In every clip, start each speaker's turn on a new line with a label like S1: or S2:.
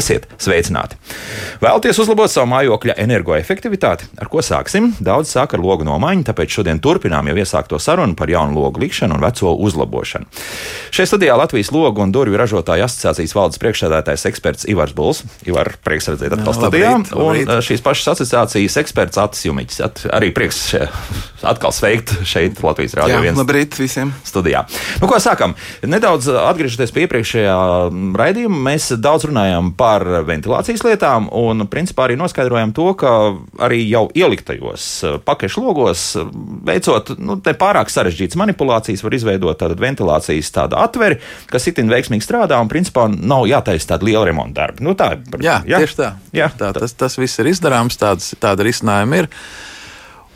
S1: Esiet sveicināti! Vēlaties uzlabot savu mājokļa energoefektivitāti? Ar ko sāksim? Daudz sāk ar logu nomaiņu, tāpēc šodien turpinām jau iesākto sarunu par jaunu logu likšanu un veco uzlabošanu. Šajā studijā Latvijas logu un durvju ražotāju asociācijas valdes priekšsēdētājs eksperts Ivars Buls. Ivar, prieks redzēt atkal studijā. Un šīs pašas asociācijas eksperts Atis Jumiķis. At, arī prieks še- atkal sveikt šeit Latvijas Rādio
S2: Jā,
S1: 1
S2: labrīt visiem!
S1: studijā. Nu, ko sākam? Nedaudz atgriežoties pie iepriekšējā raidījuma, mēs daudz runājām par ventilācijas lietām un principā arī noskaidrojām to, ka arī jau ieliktajos eh, pakešu logos, eh, veicot nu, pārāk sarežģītas manipulācijas, var izveidot tādu ventilācijas tādu atveri, kas itin veiksmīgi strādā un principā nav jātaisa tāda liela remonta darba. Nu, tā.
S3: Jā, jā, tieši tā.
S1: Jā,
S3: tā tas, tas viss ir izdarāms, tāds, tāda risinājuma ir.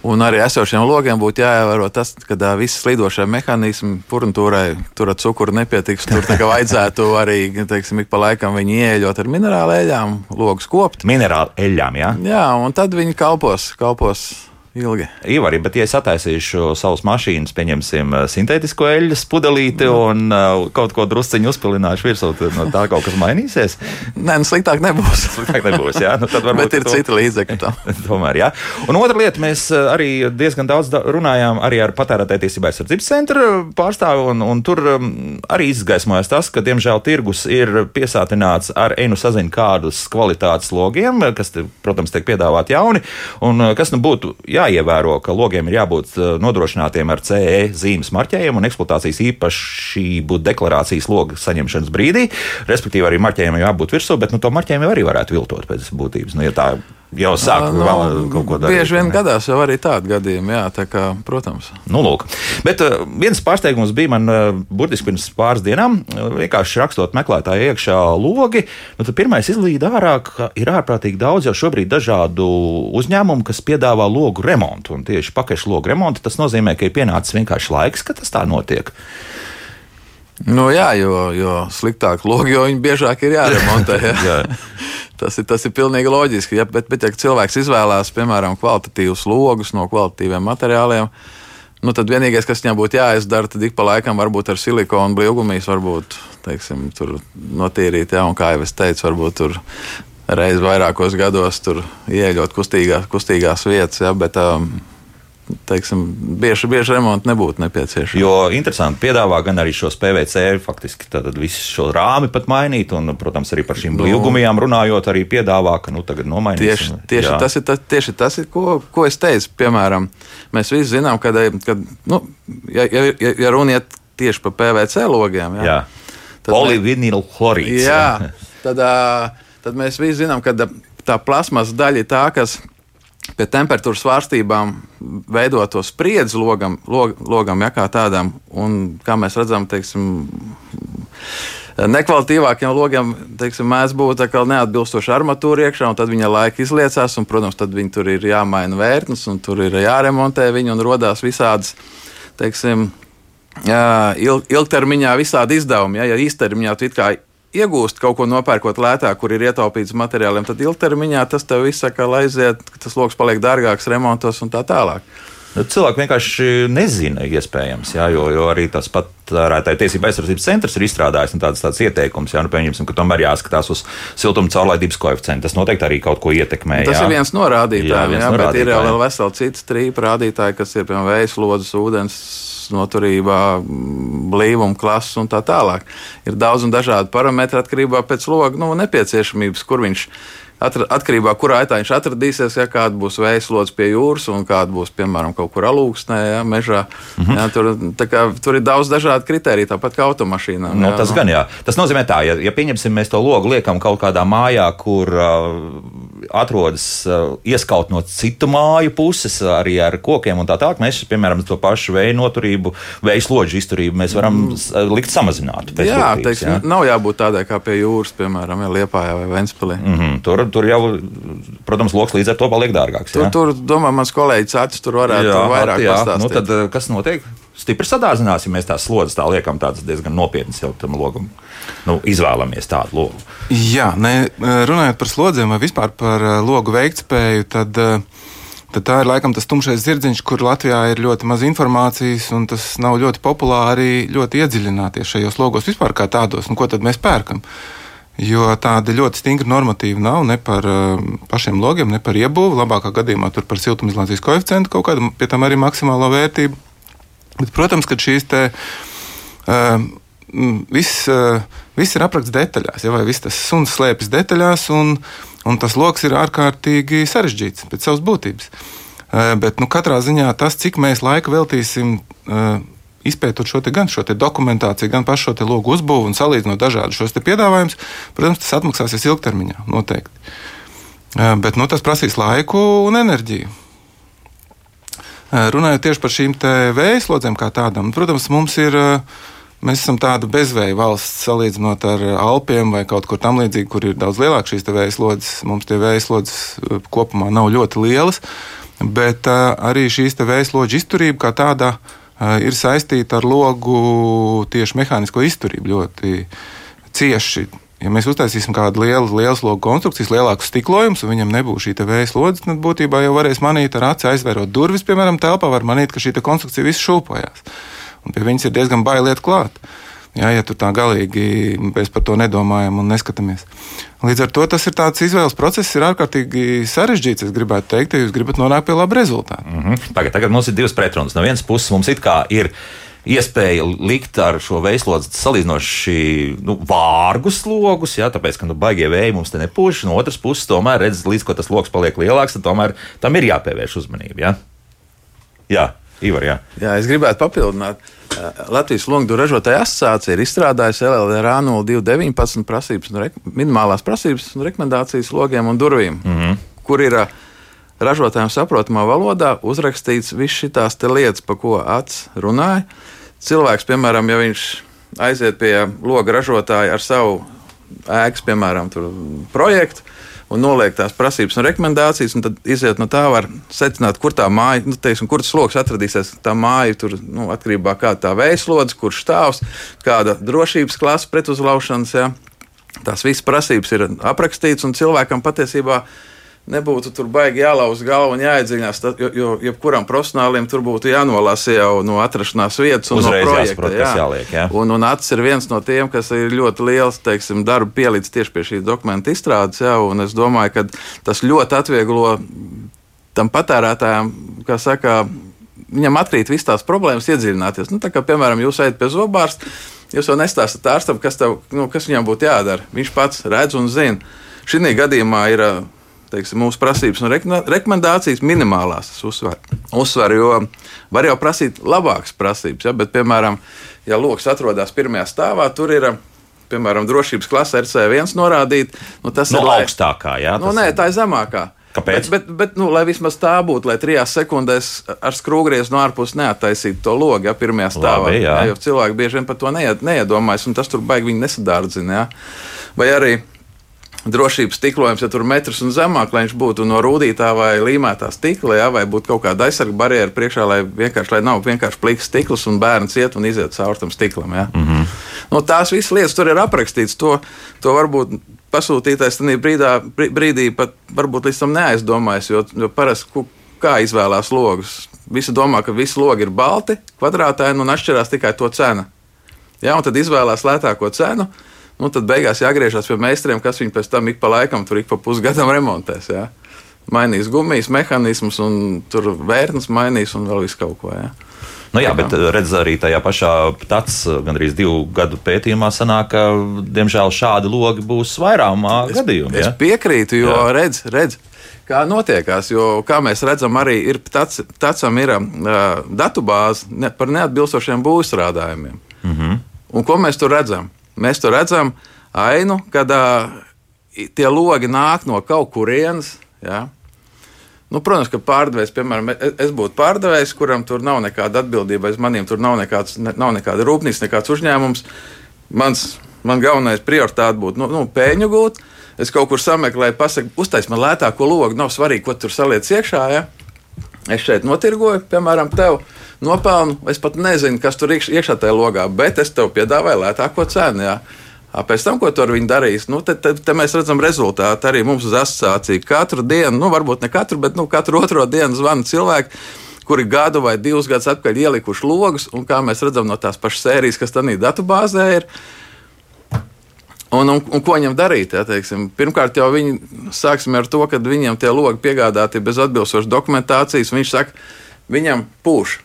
S3: Un arī esošiem logiem būtu jāievēro tas, ka ā, visi slīdošie mehānismi furnitūrai tur ar cukuru nepietiks. Tur tā kā vajadzētu arī teiksim, ik pa laikam viņi ieeļot ar minerālu eļļām, logus kopt.
S1: Minerāli eļļām, jā.
S3: Jā, un tad viņi kalpos, kalpos ilgi.
S1: Ivari, bet ja es attaisīšu savus mašīnas, pieņemsim uh, sintētisko eļļas pudelīti un uh, kaut ko drusciņu uzpilināšu virsū, tad no tā kaut kas mainīsies.
S3: Nē, nu sliktāk nebūs.
S1: Sliktāk nebūs, jā. Nu, tad varbūt
S3: Bet ir
S1: to-
S3: citi līdzekļi tam.
S1: Tomēr, jā. Un otra lieta, mēs uh, arī diezgan daudz da- runājām arī ar patērētāju tiesību aizsardzības centra pārstāvi, un, un tur um, arī izgaismojas tas, ka, diemžēl, tirgus ir piesātināts ar enu saziņu kādus kvalitātes logiem, kas, te, protams, tiek piedāvāti jauni, un kas nu būtu jāievēro, ka logiem ir jābūt uh, nodrošinātiem ar CE zīmes marķējumu un eksploatācijas īpašību deklarācijas loga saņemšanas brīdī, respektīvi arī marķējumam jābūt virsū, bet nu, to marķējumu arī varētu viltot pēc būtības. Nu, ja tā jau sāk
S3: Nu,
S1: vēl kaut ko darīt.
S3: Bieži vien
S1: ne?
S3: gadās jau arī tādi gadījumi, jā, tā kā, protams.
S1: Nu, lūk. Bet uh, viens pārsteigums bija man uh, burtiski pirms pāris dienām. Uh, vienkārši rakstot meklētāju iekšā logi, nu, tad pirmais izlīd ārā, ka ir ārprātīgi daudz jau šobrīd dažādu uzņēmumu, kas piedāvā logu remontu. Un tieši pakaļ logu remontu tas nozīmē, ka ir pienācis vienkārši laiks, ka tas tā notiek.
S3: Nu, jā, jo, jo sliktāk logi, jo viņi biežāk ir jāremontē. Jā.
S1: Jā.
S3: Tas, ir, tas ir pilnīgi loģiski. Ja, bet, bet, ja cilvēks izvēlās, piemēram, kvalitatīvus logus no kvalitatīviem materiāliem, nu, tad vienīgais, kas viņam būtu jāizdara, tad ik pa laikam varbūt ar silikonu blīvgumijas, varbūt teiksim, tur notīrīt, jā, un kā jau es teicu, varbūt tur reiz vairākos gados tur ieejot kustīgās, kustīgās vietas, jā, bet um, teiksim, bieži, bieži remonti nebūtu nepieciešami.
S1: Jo interesanti piedāvā gan arī šos PVC, faktiski visu šo rāmi pat mainīt, un, protams, arī par šīm blīvgumijām runājot, arī piedāvā, ka nu tagad nomainīsim.
S3: Tieši, tieši,
S1: Jā.
S3: tas ir, tas, tieši tas, ir, ko, ko es teicu. Piemēram, mēs visi zinām, ka, kad, nu, ja, ja, ja- ja runa iet tieši par PVC logiem, jā,
S1: Jā.
S3: Tad
S1: Polivinilu chlorīds.
S3: jā, tad, tad mēs visi zinām, ka tā plasmas daļa ir tā, kas pie temperatūras svārstībām veido to spriedzi logam, log, logam ja, kā tādam. Un, kā mēs redzam, teiksim, nekvalitīvākiem logiem teiksim, mēdz būt tā kā neatbilstoša armatūra iekšā, un tad viņa laika izliecās, un, protams, tad viņi tur ir jāmaina vērtnes, un tur ir jāremontē viņi, un radās visādas, teiksim, ilg, ilgtermiņā visādi izdevumi. Ja, ja īstermiņā tu it kā iegūst kaut ko nopērkot lētāk, kur ir ietaupīts materiāliem, tad ilgtermiņā tas tev viss saka, lai aiziet, ka tas lokus paliek dārgāks remontos un tā tālāk.
S1: Nu, Cilvēki vienkārši nezina, iespējams, jā, jo, jo arī tas patērētāju tiesību aizsardzības centrs ir izstrādājis nu, tādas, tādas ieteikumus. Jā, nu, pieņemsim, ka tomēr jāskatās uz siltuma caurlaidības koeficientu. Tas noteikti arī kaut ko ietekmē.
S3: Tas
S1: jā.
S3: ir viens no rādītājiem,
S1: Jā, viens
S3: jā,
S1: no
S3: bet ir jau
S1: rādītājiem.
S3: vēl veseli citi trīpa rādītāji, kas ir piemēram vējas lodes, ūdens noturībā, mm, blīvuma klases un tā tālāk. Ir daudz un dažādi parametri atkarībā pēc loga nu, nepieciešamības, kur viņš atra- atkarībā no kurā etā viņš atradīsies, ja kāda būs vējas lodes pie jūras un kāda būs, piemēram, kaut kur alūksnē, ja, mežā. Mm -hmm. ja, tur, tā kā, tur ir daudz dažādu kritēriju, tāpat kā automašīnām.
S1: Nu,
S3: jā,
S1: tas
S3: nu.
S1: gan jā. Tas nozīmē, tā, ja, ja pieņemsim, mēs to logu liekam kaut kādā mājā, kur uh, atrodas uh, ieskaut no citu māju puses, arī ar kokiem un tā tālāk, mēs, piemēram, to pašu vēja noturību, vēja slodžu izturību mēs varam s- likt samazināt.
S3: Mm. Jā, teiksim, jā. nav jābūt tādai kā pie jūras, piemēram, ja Liepājā vai Ventspilī.
S1: Mm -hmm. tur, tur jau, protams, loks līdz ar to paliek dārgāks.
S3: Tur,
S1: jā?
S3: tur, domāju, mans kolēģis Acis tur varētu jā, vairāk
S1: jā.
S3: pastāstīt.
S1: Nu, tad, kas notiek? Stipri sadārzināsim, mēs tās slodzes tā liekam, tādas diezgan nopietnas jau tam logam. Nu, izvēlamies tādu logu.
S2: Jā, ne, runājot par slodzēm vai vispār par eh, logu veiktspēju, tad, eh, tad tā ir laikam tas tumšais zirdziņš, kur Latvijā ir ļoti maz informācijas, un tas nav ļoti populāri ļoti iedziļināties šajos logos vispār kā tādos. Nu, ko tad mēs pērkam? Jo tāda ļoti stingra normatīva nav ne par uh, pašiem logiem, ne par iebūvi. Labākā gadījumā tur par siltumizolācijas koeficientu kaut kādu, pie tam arī maksimālo vērtību. Bet, protams, ka šīs te, uh, viss, uh, viss ir apraksts detaļās, ja, vai viss tas suns slēpjas detaļās, un, un tas lokus ir ārkārtīgi sarežģīts pēc savas būtības. Uh, bet nu, katrā ziņā tas, cik mēs laika veltīsim. Uh, izpētot šo gan šo dokumentāciju, gan pašu šo logu uzbūvi un salīdzinot dažādus šos piedāvājumus, protams, tas atmaksāsies ilgtermiņā noteikti. Bet nu, tas prasīs laiku un enerģiju. Runājot tieši par šīm vēja slodzēm kā tādām, protams, mums ir. Mēs esam tāda bezvēja valsts, salīdzinot ar Alpiem vai kaut kur tam līdzīgi, kur ir daudz lielākas šīs vēja slodzes. Mums tie vēja slodzes kopumā nav ļoti lielas, bet arī šīs vēja slodžu izturība kā tāda Eh, ir saistīta ar logu tieši mehānisko izturību ļoti cieši. Ja mēs uztaisīsim kādu lielu, lielu logu konstrukciju, lielāku stiklojumu, un viņam nebūs šī vēja slodze, tad būtībā jau varēs manīt ar aci aizvērot durvis, piemēram, telpā, var manīt, ka šī konstrukcija viss šūpojas. Un pie viņas ir diezgan bailiet klāt. Jā, ja tu tā galīgi mēs par to nedomājam un neskatāmies. Līdz ar to tas ir tāds izvēles process, ir ārkārtīgi sarežģīts. Es gribētu teikt, ja jūs gribat nonākt pie laba rezultāta.
S1: Mm -hmm. tagad, tagad mums ir divas pretrunas. No vienas puses mums it kā ir iespēja likt ar šo veislodzi salīdzinoši nu, vārgus logus, jā, tāpēc, ka nu, baigie vēji mums te nepūš. No otras puses, tomēr redz, līdz ko tas lokus paliek lielāks, tad tomēr tam ir jāpievērš uzmanība. Jā, jā Ivar, jā.
S3: jā es gribētu papildināt. Latvijas Longdu ražotāja asociācija ir izstrādājusi LLRA 0219 prasības, un minimālās prasības un rekomendācijas logiem un durvīm, mm -hmm. kur ir ražotājiem saprotamā valodā uzrakstīts viss šīs lietas, pa ko acis runāja. Cilvēks, piemēram, ja viņš aiziet pie loga ražotāja ar savu ēkas, piemēram, projektu, un noliek tās prasības un rekomendācijas, un tad iziet no tā, var secināt, kur tā māja, nu, teiksim, kur tas lokus atradīsies. Tā māja tur nu, atkarībā no tā vējslodze, kurš stāvs, kāda drošības klase pretuzlaušanas. Ja. Tās visas prasības ir aprakstītas, un cilvēkam patiesībā ir nebūtu tur baigi jālauz galva un jāiedziļinās, tad, jo, jo jebkuram profesionālim tur būtu jānolasa jau no atrašanās vietas un
S1: Uzreiz
S3: no projekta.
S1: Jāsaprot, jā. jāliek, jā.
S3: Un, un acis ir viens no tiem, kas ir ļoti liels teiksim, darba pielīdz tieši pie šī dokumenta izstrādes, jā, un es domāju, ka tas ļoti atvieglo tam patērētājam, kā saka, viņam atkrīt visas tās problēmas, iedziļināties. Nu, kā, piemēram, jūs ejat pie zobārsta, jūs jau nestāstat ārstam, kas, tev, nu, kas viņam būtu jādara. Viņš pats redz un zina. Šī gadījumā ir teiksim, mūsu prasības un rekomendācijas minimālās. Es uzsveru, uzsveru, jo var jau prasīt labākas prasības, ja, bet, piemēram, ja lokus atrodas pirmajā stāvā, tur ir. Piemēram, drošības klase RC1 norādīt, nu, tas
S1: no
S3: ir
S1: augstākā. Jā,
S3: nu, nē, tā ir zemākā.
S1: Kāpēc?
S3: Bet, bet, bet nu, lai vismaz tā būtu, lai trijās sekundēs ar skrūvgriezu no ārpuses neattaisītu to logu, ja pirmajā stāvā.
S1: Labi, jā.
S3: Jā, jo cilvēki bieži vien par to neied, neiedomājas, un tas tur baigi viņi nesadārdzina. Ja? Vai arī drošības stiklojums, ja tur ir metrs un zemāk, lai viņš būtu no rūtītā vai līmētā stikla, ja, vai būtu kaut kāda aizsarga barjera priekšā, lai vienkārši lai nav vienkārši pliks stikls un bērns iet un iziet cauri tam stiklam. Ja. Mm -hmm. nu, tās visas lietas tur ir aprakstītas. To, to varbūt pasūtītais tajā brīdā, brīdī pat varbūt līdz tam neaizdomājas, jo, jo parasti kā izvēlās logus. Visi domā, ka visi logi ir balti, kvadrātaini un atšķirās tikai to cena. Ja, un tad izvēlās lētāko cenu nu, tad beigās jāgriežas pie meistariem, kas viņu pēc tam ik pa laikam, tur ik pa pusgadam remontēs. Jā. Mainīs gumijas, mehānismus, un tur vērtnes mainīs un vēl visu kaut ko. Jā.
S1: Nu jā, bet redz arī tajā pašā tāds gandrīz divu gadu pētījumā sanāk, ka, diemžēl, šādi logi būs vairākumā gadījumā.
S3: Es, es piekrītu, jo jā. redz, redz, kā notiekās, jo, kā mēs redzam, arī ir tāds, tādsam ir uh, datubāze ne, par neatbilstošiem būvstrādājumiem. Mm -hmm. Un ko mēs tur redzam? Mēs tur redzam ainu, kad uh, tie logi nāk no kaut kurienes. Ja? Nu, protams, ka pārdevējs, piemēram, es būtu pārdevējs, kuram tur nav nekāda atbildība aiz maniem, tur nav, nekāds, ne, nav nekāda rūpnīca, nekāds uzņēmums. Mans, man galvenais prioritāte būtu nu, nu, pēļņu gūt. Es kaut kur sameklēju, pasaku, uztais man lētāko logu, nav svarīgi, ko tur saliec iekšā. Ja? Es šeit notirgoju, piemēram, tevi nopelnu. Es pat nezinu, kas tur iekš, iekšā tajā logā, bet es tev piedāvāju lētāko cenu. Jā. Pēc tam, ko tur viņi darīs, nu, te, te, te mēs redzam rezultātu arī mums uz asociāciju. Katru dienu, nu, varbūt ne katru, bet nu, katru otro dienu zvana cilvēki, kuri gadu vai divus gadus atpakaļ ielikuši logus, un kā mēs redzam no tās pašas sērijas, kas tādā datubāzē ir. Un, un, un ko viņam darīt? Ja, teiksim? Pirmkārt, jau viņi sāksim ar to, ka viņiem tie logi piegādāti bez atbilstošas dokumentācijas. Viņš saka, viņam pūš.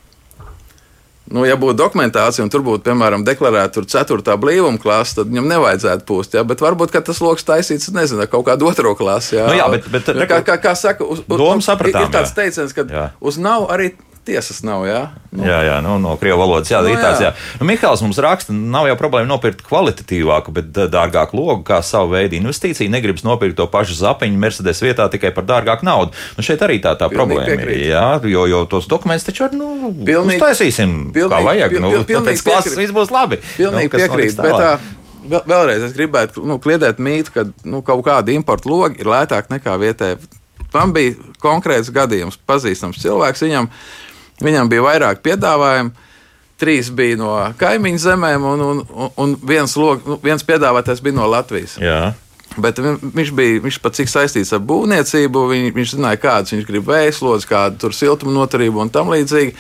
S3: Nu, ja būtu dokumentācija, un tur būtu, piemēram, deklarēta 4. blīvuma klase, tad viņam nevajadzētu pūst. Ja? Bet varbūt tas lokus taisīts, nezinu, kaut kādu otro klasi. Ja?
S1: Nu, jā, bet, bet,
S3: kā, kā, kā saka, uz, uz,
S1: sapratām,
S3: ir, ir tāds teiciens, ka jā. uz nav arī tiesas nav. Jā,
S1: nu. jā, jā nu, no krievu valodas. Jā, nu, tāds, jā. Nu, Mihāls mums raksta, nav jau problēma nopirkt kvalitatīvāku, bet dārgāku logu kā savu veidu investīciju. Negribas nopirkt to pašu zapiņu Mercedes vietā tikai par dārgāku naudu. Nu, šeit arī tā, tā
S3: pilnīgi
S1: problēma
S3: piekrīt.
S1: ir. Jā, jo, jo tos dokumentus taču var, nu,
S3: pilnīgi,
S1: uztaisīsim,
S3: pilnīgi,
S1: kā vajag.
S3: Pil,
S1: nu,
S3: pil, pilnīgi
S1: tāpēc klases viss būs labi.
S3: Pilnīgi nu, piekrīt. Bet, vēlreiz es gribētu nu, kliedēt mītu, ka nu, kaut kāda importa loga ir lētāka nekā vietējā. Man bija konkrēts gadījums, pazīstams cilvēks. Viņam, viņam bija vairāk piedāvājumu. Trīs bija no kaimiņu zemēm, un, un, un viens, log, nu, viens piedāvātais bija no Latvijas.
S1: Jā.
S3: Bet viņš bija viņš pat cik saistīts ar būvniecību. Viņ, viņš zināja, kādas viņš grib vēslodes, kāda ir siltuma noturība un tam līdzīgi.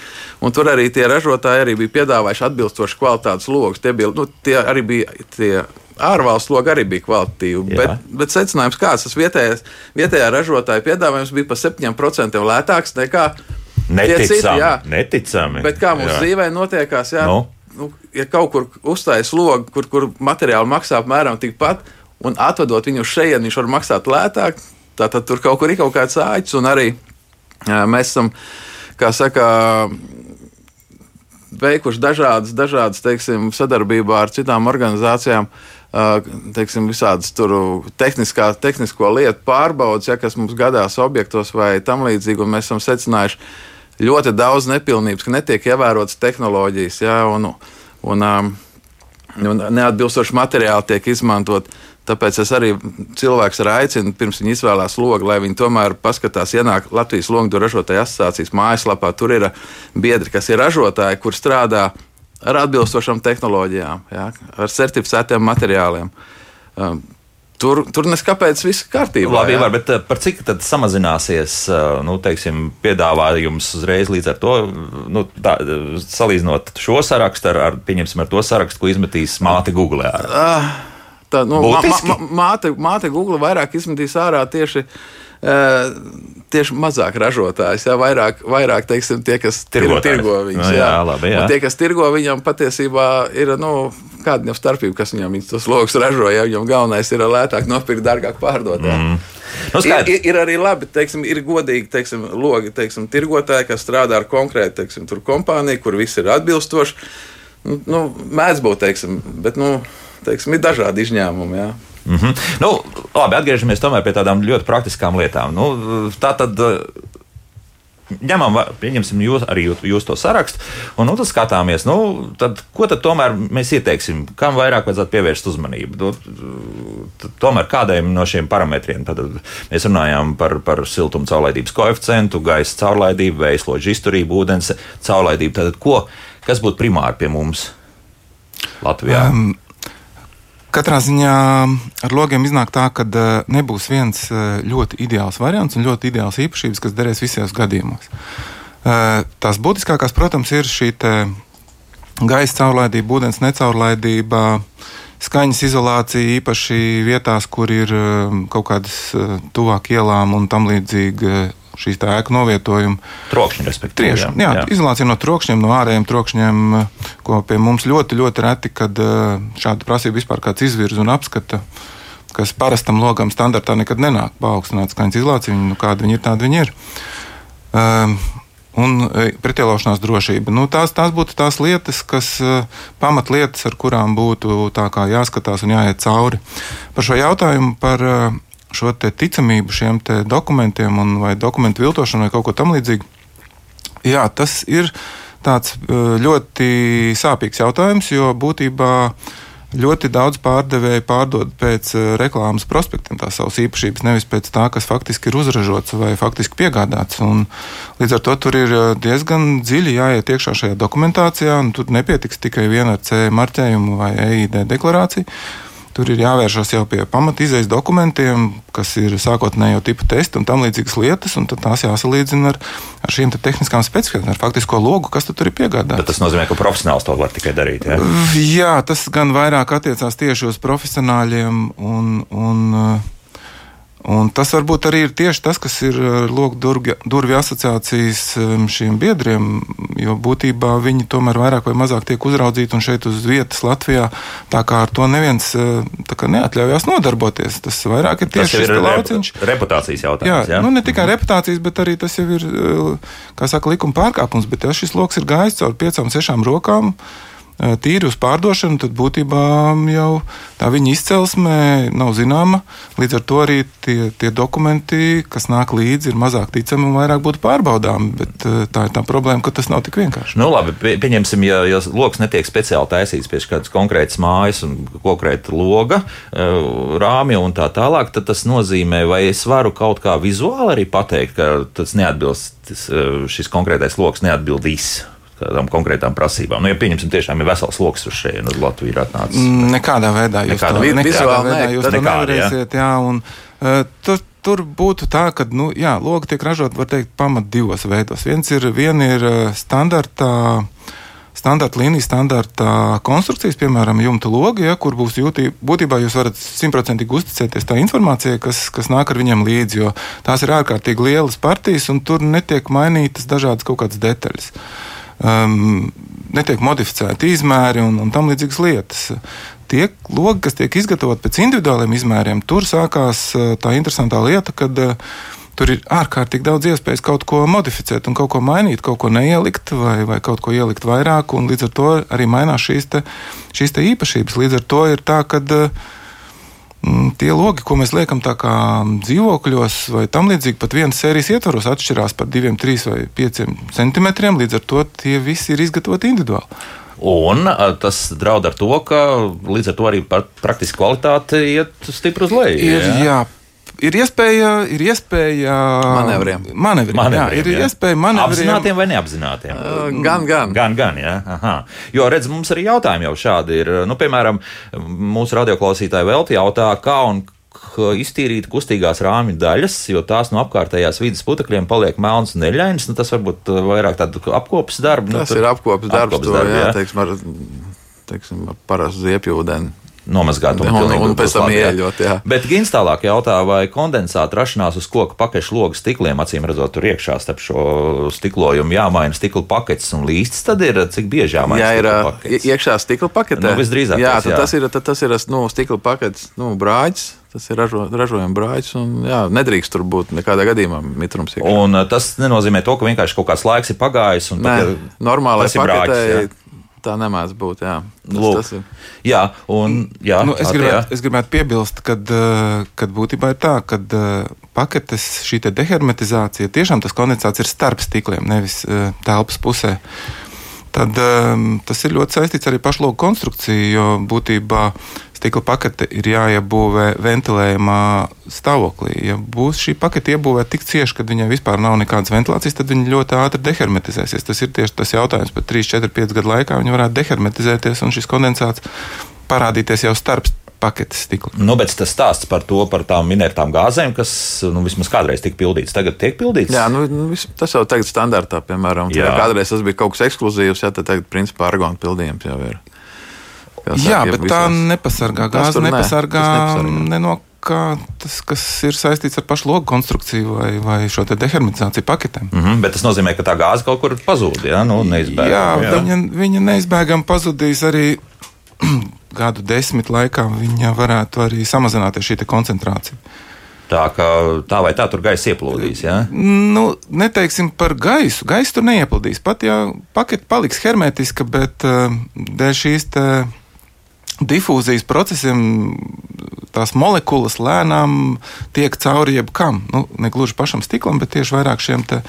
S3: Un tur arī tie ražotāji arī bija piedāvājuši atbilstoši kvalitātes logus. Tie, bija, nu, tie arī bija tie ārvalstu logi arī bija kvalitatīvi.
S1: Jā.
S3: Bet, bet secinājums, kāds tas vietējais, vietējā ražotāja piedāvājums bija par 7% lētāks nekā
S1: Neticami.
S3: citi, jā.
S1: neticami.
S3: Bet kā mums
S1: jā.
S3: dzīvē notiekās, jā,
S1: Nu?
S3: nu, ja kaut kur uzstājas logs, kur, kur materiāli maksā apmēram tikpat, un atvedot viņu šeit, viņš var maksāt lētāk, tad tur kaut kur ir kaut kāds āķis, un arī jā, mēs esam, kā saka, veikuši dažādas, dažādas teiksim, sadarbībā ar citām organizācijām. Teiksim, visādas tehniskā, tehnisko lietu pārbaudas, ja, kas mums gadās objektos vai tam līdzīgi. Mēs esam secinājuši ļoti daudz nepilnības, ka netiek ievērotas tehnoloģijas, ja, un, un, un neatbilstoši materiāli tiek izmantot. Tāpēc es arī cilvēks aicinu, pirms viņi izvēlās logu, lai viņi tomēr paskatās, ienāk Latvijas logu ražotāju asociācijas mājaslapā. Tur ir biedri, kas ir ražotāji, kur strādā ar atbilstošām tehnoloģijām, jā, ar certificētiem materiāliem. Um, Tur, tur neskapēc viss ir kārtībā.
S1: Labi, var, bet par cik tad samazināsies nu, teiksim, piedāvājums uzreiz līdz ar to, nu, tā, salīdzinot šo sarakstu ar, ar, ar to sarakstu, ko izmetīs māte Google? Ar.
S3: Uh, tā, nu,
S1: Būtiski?
S3: mā, mā, māte, māte Google vairāk izmetīs ārā tieši. Tieši mazāk ražotājs, jā, vairāk, vairāk teiksim, tie, kas tir, tirgo viņus.
S1: No, jā, jā, labi, jā.
S3: Un tie, kas tirgo viņam, patiesībā ir nu, kāda jau starpība, kas viņam tos logus ražo. Ja viņam galvenais ir lētāk nopirkt, dārgāk pārdot. Jā.
S1: Mm. Nu,
S3: ir, ir, ir arī labi, teiksim, ir godīgi teiksim, logi, teiksim, tirgotāji, kas strādā ar konkrētu teiksim, kompāniju, kur viss ir atbilstoši. Nu, nu, mēdz būt, teiksim, bet nu, teiksim, ir dažādi izņēmumi. Jā.
S1: Mm -hmm. nu, labi, atgriežamies tomēr pie tādām ļoti praktiskām lietām. Nu, tā tad ņemam, pieņemsim jūs, arī jūs to sarakstu, un nu, tad skatāmies, nu, tad, ko tad tomēr mēs ieteiksim, kam vairāk vajadzētu pievērst uzmanību. Nu, tomēr kādiem no šiem parametriem tad mēs runājām par, par siltuma caurlaidības koeficientu, gaisa caurlaidību, veisloģu izturību, ūdens caurlaidību. Tad, ko, kas būtu primāri pie mums Latvijā? Um,
S2: Katrā ziņā ar logiem iznāk tā, ka nebūs viens ļoti ideāls variants un ļoti ideāls īpašības, kas derēs visos gadījumos. Tās būtiskākās, protams, ir šī gaisa caurlaidība, ūdens necaurlaidība, skaņas izolācija, īpaši vietās, kur ir kaut kādas tuvāk ielām un tam līdzīgi šīs ēku novietojumi.
S1: Trokšņi, respektīvi.
S2: Tieši, jā, jā. Izolācija no trokšņiem, no ārējiem trokšņiem, ko pie mums ļoti, ļoti reti, kad šāda prasība vispār kāds izvirza un apskata. Kas parastam logam standartā nekad nenāk paaugstināt skaņas izolāciju, nu, kāda viņi ir, tāda viņi ir. Um, un pretielošanās drošība. Nu, tās, tās būtu tās lietas, kas pamatlietas, ar kurām būtu jāskatās un jāiet cauri. Par šo jautājumu par šo ticamību šiem dokumentiem un vai dokumentu viltošanu vai kaut ko tamlīdzīgu. Jā, tas ir tāds ļoti sāpīgs jautājums, jo būtībā ļoti daudz pārdevēju pārdod pēc reklāmas prospektiem tās savas īpašības, nevis pēc tā, kas faktiski ir uzražots vai faktiski piegādāts. Un līdz ar to tur ir diezgan dziļi jāiet iekšā šajā dokumentācijā, un tur nepietiks tikai viena ar C marķējumu vai EID deklarāciju. Tur ir jāvēršas jau pie pamatizējas dokumentiem, kas ir sākotnējo tipu testi un tam līdzīgas lietas, un tās jāsalīdzina ar, ar šīm te tehniskām specifikācijām, ar faktisko logu, kas tur ir piegādāts.
S1: Bet tas nozīmē, ka profesionāls to var tikai darīt. Ja?
S2: Jā, tas gan vairāk attiecās tieši uz profesionāļiem un. un Un tas varbūt arī ir tieši tas, kas ir loku durvju asociācijas um, šiem biedriem, jo būtībā viņi tomēr vairāk vai mazāk tiek uzraudzīti un šeit uz vietas Latvijā. Tā kā ar to neviens uh, neatļaujās nodarboties. Tas vairāk ir tieši
S1: šis lauciņš. Reputācijas jautājums.
S2: Jā, jā? Nu, ne tikai mm. reputācijas, bet arī tas jau ir, uh, kā saka, likuma pārkāpums. Bet ja šis lokus ir gājis caur piecām, sešām rokām. Eh, tīri uz pārdošanu, tad būtībā jau tā viņa izcelsme nav zināma. Līdz ar to arī tie, tie dokumenti, kas nāk līdzi, ir mazāk ticami un vairāk būtu pārbaudāmi. Bet tā ir tā problēma, ka tas nav tik vienkārši.
S1: Nu, labi, pieņemsim, ja, ja lokus netiek speciāli taisīts pie kādas konkrētas mājas un konkrēta loga, rāmja un tā tālāk, tad tas nozīmē, vai es varu kaut kā vizuāli arī pateikt, ka tas neatbilst, šis konkrētais lokus neatbildīs tādām konkrētām prasībām. Nu, ja pieņemsim, tiešām ir vesels lokus uz šejienes, uz Latviju ir atnācis.
S2: Mm, nekādā veidā jūs
S1: nekādā,
S2: to,
S1: nekādā
S2: veidā jūs to nevarēsiet. Jā, un, uh, tur, tur būtu tā, ka nu, jā, logi tiek ražot, var teikt, pamat divos veidos. Viens ir, viena ir uh, standarta. Standarta līnija, standarta konstrukcijas, piemēram, jumta logi, ja, kur būs jūtība. Būtībā jūs varat simtprocentīgi uzticēties tā informācijai, kas, kas nāk ar viņiem līdzi, jo tās ir ārkārtīgi lielas partijas un tur netiek mainītas dažādas kaut kādas detaļas. Uh, um, netiek modificēti izmēri un, un tam līdzīgas lietas. Tie logi, kas tiek izgatavoti pēc individuāliem izmēriem, tur sākās uh, tā interesantā lieta, kad uh, tur ir ārkārtīgi daudz iespējas kaut ko modificēt, un kaut ko mainīt, kaut ko neielikt, vai, vai kaut ko ielikt vairāk. Līdz ar to arī mainās šīs, te, šīs te īpašības. Līdz ar to ir tā, ka uh, Mm, tie logi, ko mēs liekam dzīvokļos vai tam līdzīgi, pat vienas sērijas ietvaros atšķirās par 2, 3 vai 5 centimetriem. Līdz ar to tie visi ir izgatavoti individuāli.
S1: Un tas draud ar to, ka līdz ar to arī praktiski kvalitāte iet stipri uz leju.
S2: Ir, jā, jā ir iespēja, ir iespēja
S3: manevriem.
S2: manevriem, manevriem jā, ir jā. iespēja manevriem.
S1: Apzinātiem vai neapzinātiem? Uh,
S3: gan, gan.
S1: Gan, gan, jā. Aha. Jo, redz, mums arī jautājumi jau šādi ir. Nu, piemēram, mūsu radioklausītāji vēl jautā, kā un iztīrīt kustīgās rāmju daļas, jo tās no apkārtējās vidas putekļiem paliek melnas un neļainas. Nu, tas varbūt vairāk tāds apkopes darbs.
S3: Nu, tas nu, ir apkopes darbs, apkopes darbs jā, jā. Teiksim, ar, teiksim, ar parastu ziepjūdeni
S1: nomazgāt un,
S3: un, un pēc tam ieļot. Jā.
S1: Bet Gins tālāk jautā, vai kondensāta rašanās uz koka pakešu logu stikliem, acīm redzot, tur iekšā starp šo stiklojumu jāmaina stikla paketes un līstis, tad ir cik bieži jāmaina.
S3: Jā, ir paketes? iekšā stikla paketē.
S1: Nu, visdrīzāk.
S3: Jā, jā. tas ir, tas ir nu, stikla paketes nu, brāģis. Tas ir ražo, ražojama brāļs, un jā, nedrīkst tur būt nekādā gadījumā mitrums.
S1: Iekšā. Un tas nenozīmē to, ka vienkārši kaut kāds laiks ir pagājis.
S3: Nē, normālais paketē Tā nemēdz būt. Jā,
S1: tas, tas ir. Jā, un, jā,
S2: nu, es, gribētu, jā. es gribētu piebilst, ka uh, būtībā ir tā, ka uh, paketes šī dehermetizācija tiešām tas kondensāts ir starp stikliem, nevis uh, telpas pusē. Tad tas ir ļoti saistīts arī pašlogu konstrukciju, jo būtībā stikla pakete ir jāiebūvē ventilējumā stāvoklī. Ja būs šī pakete iebūvēta tik cieši, ka viņai vispār nav nekādas ventilācijas, tad viņa ļoti ātri dehermetizēsies. Tas ir tieši tas jautājums, pat 3, 4, 5 gadu laikā viņa varētu dehermetizēties un šis kondensāts parādīties jau starp paketes stikla.
S1: Nu, bet tas stāsts par to, par tām minētām gāzēm, kas nu, vismaz kādreiz tika pildīts, tagad tiek pildīts.
S3: Jā, nu, nu tas jau tagad standartā, piemēram, kādreiz tas bija kaut kas ekskluzīvs, ja tad tagad principā argona pildījums jau ir.
S2: Jā, bet visās... tā nepasargā. Gāze nepasargā, nepasargā ne no kā tas, kas ir saistīts ar pašu logu konstrukciju vai, vai šo dehermetizāciju paketēm.
S1: Mm -hmm, bet tas nozīmē, ka tā gāze kaut kur pazūd. Jā, nu,
S2: neizbēgam, jā, jā. Viņa, viņa neizbēgami pazudīs arī gadu desmit laikā. Viņa varētu arī samazināties šī koncentrācija.
S1: Tā, ka, tā vai tā tur gaisa ieplūdīs. Ja?
S2: Nu, neteiksim par gaisu. Gaisa tur neieplūdīs. Pat ja pakete paliks hermetiska, bet uh, dēļ šīs. Te, difūzijas procesiem tās molekulas lēnām tiek cauri jebkam. Nu, ne gluži pašam stiklam, bet tieši vairāk šiem te,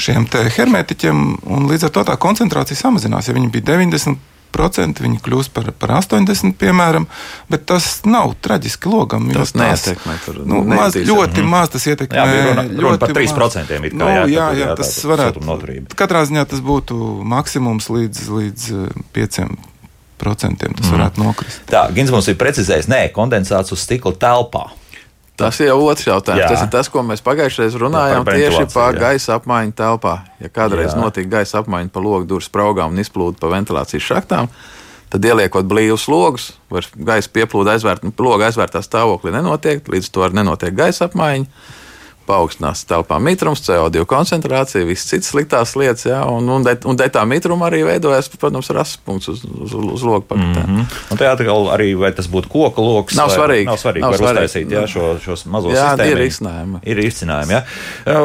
S2: šiem te hermetiķiem. Līdz ar to tā koncentrācija samazinās. Ja viņi bija 90, viņi kļūs par, par 80, piemēram, bet tas nav traģiski logam.
S3: Tas neietekmē. Tur,
S2: nu, maz, ļoti mm. maz tas ietekmē. Jā,
S1: runa, runa par 3%. Kā,
S2: nu, jā, jā, jā, tas varētu. Katrā ziņā tas būtu maksimums līdz, līdz 5%. Procentiem tas varētu nokrist.
S1: Tā, Gins mums ir precizējis, nē, kondensāts uz stikla telpā.
S3: Tas ir jau otrs jautājums.
S1: Jā.
S3: Tas ir tas, ko mēs pagājušajā reizē runājām
S1: Jā, par
S3: tieši par gaisa apmaiņu telpā. Ja kādreiz
S1: Jā.
S3: notika gaisa apmaiņa pa logu durvis spraugām un izplūde pa ventilācijas šachtām, tad ieliekot blīvus logus, var gaisa pieplūde aizvērt, loga aizvērtā stāvoklī nenotiek, līdz to arī nenotiek gaisa apmaiņa. Paaugstinās telpā mitrums, CO2 koncentrācija, visas citas sliktās lietas, jā, un, un, de, un de tā mitruma arī veidojas, protams, rases punkts uz, uz, uz logu pakāpieniem. Mm -hmm.
S1: Tā arī, vai tas būtu koka lokus.
S3: Nav svarīgi.
S1: Nav svarīgi,
S3: Nav
S1: var
S3: svarīgi.
S1: uztaisīt jā, šo, šos mazos
S3: Jā,
S1: sistēmiņus.
S3: ir risinājumi.
S1: Ir izcinājumi. Ja?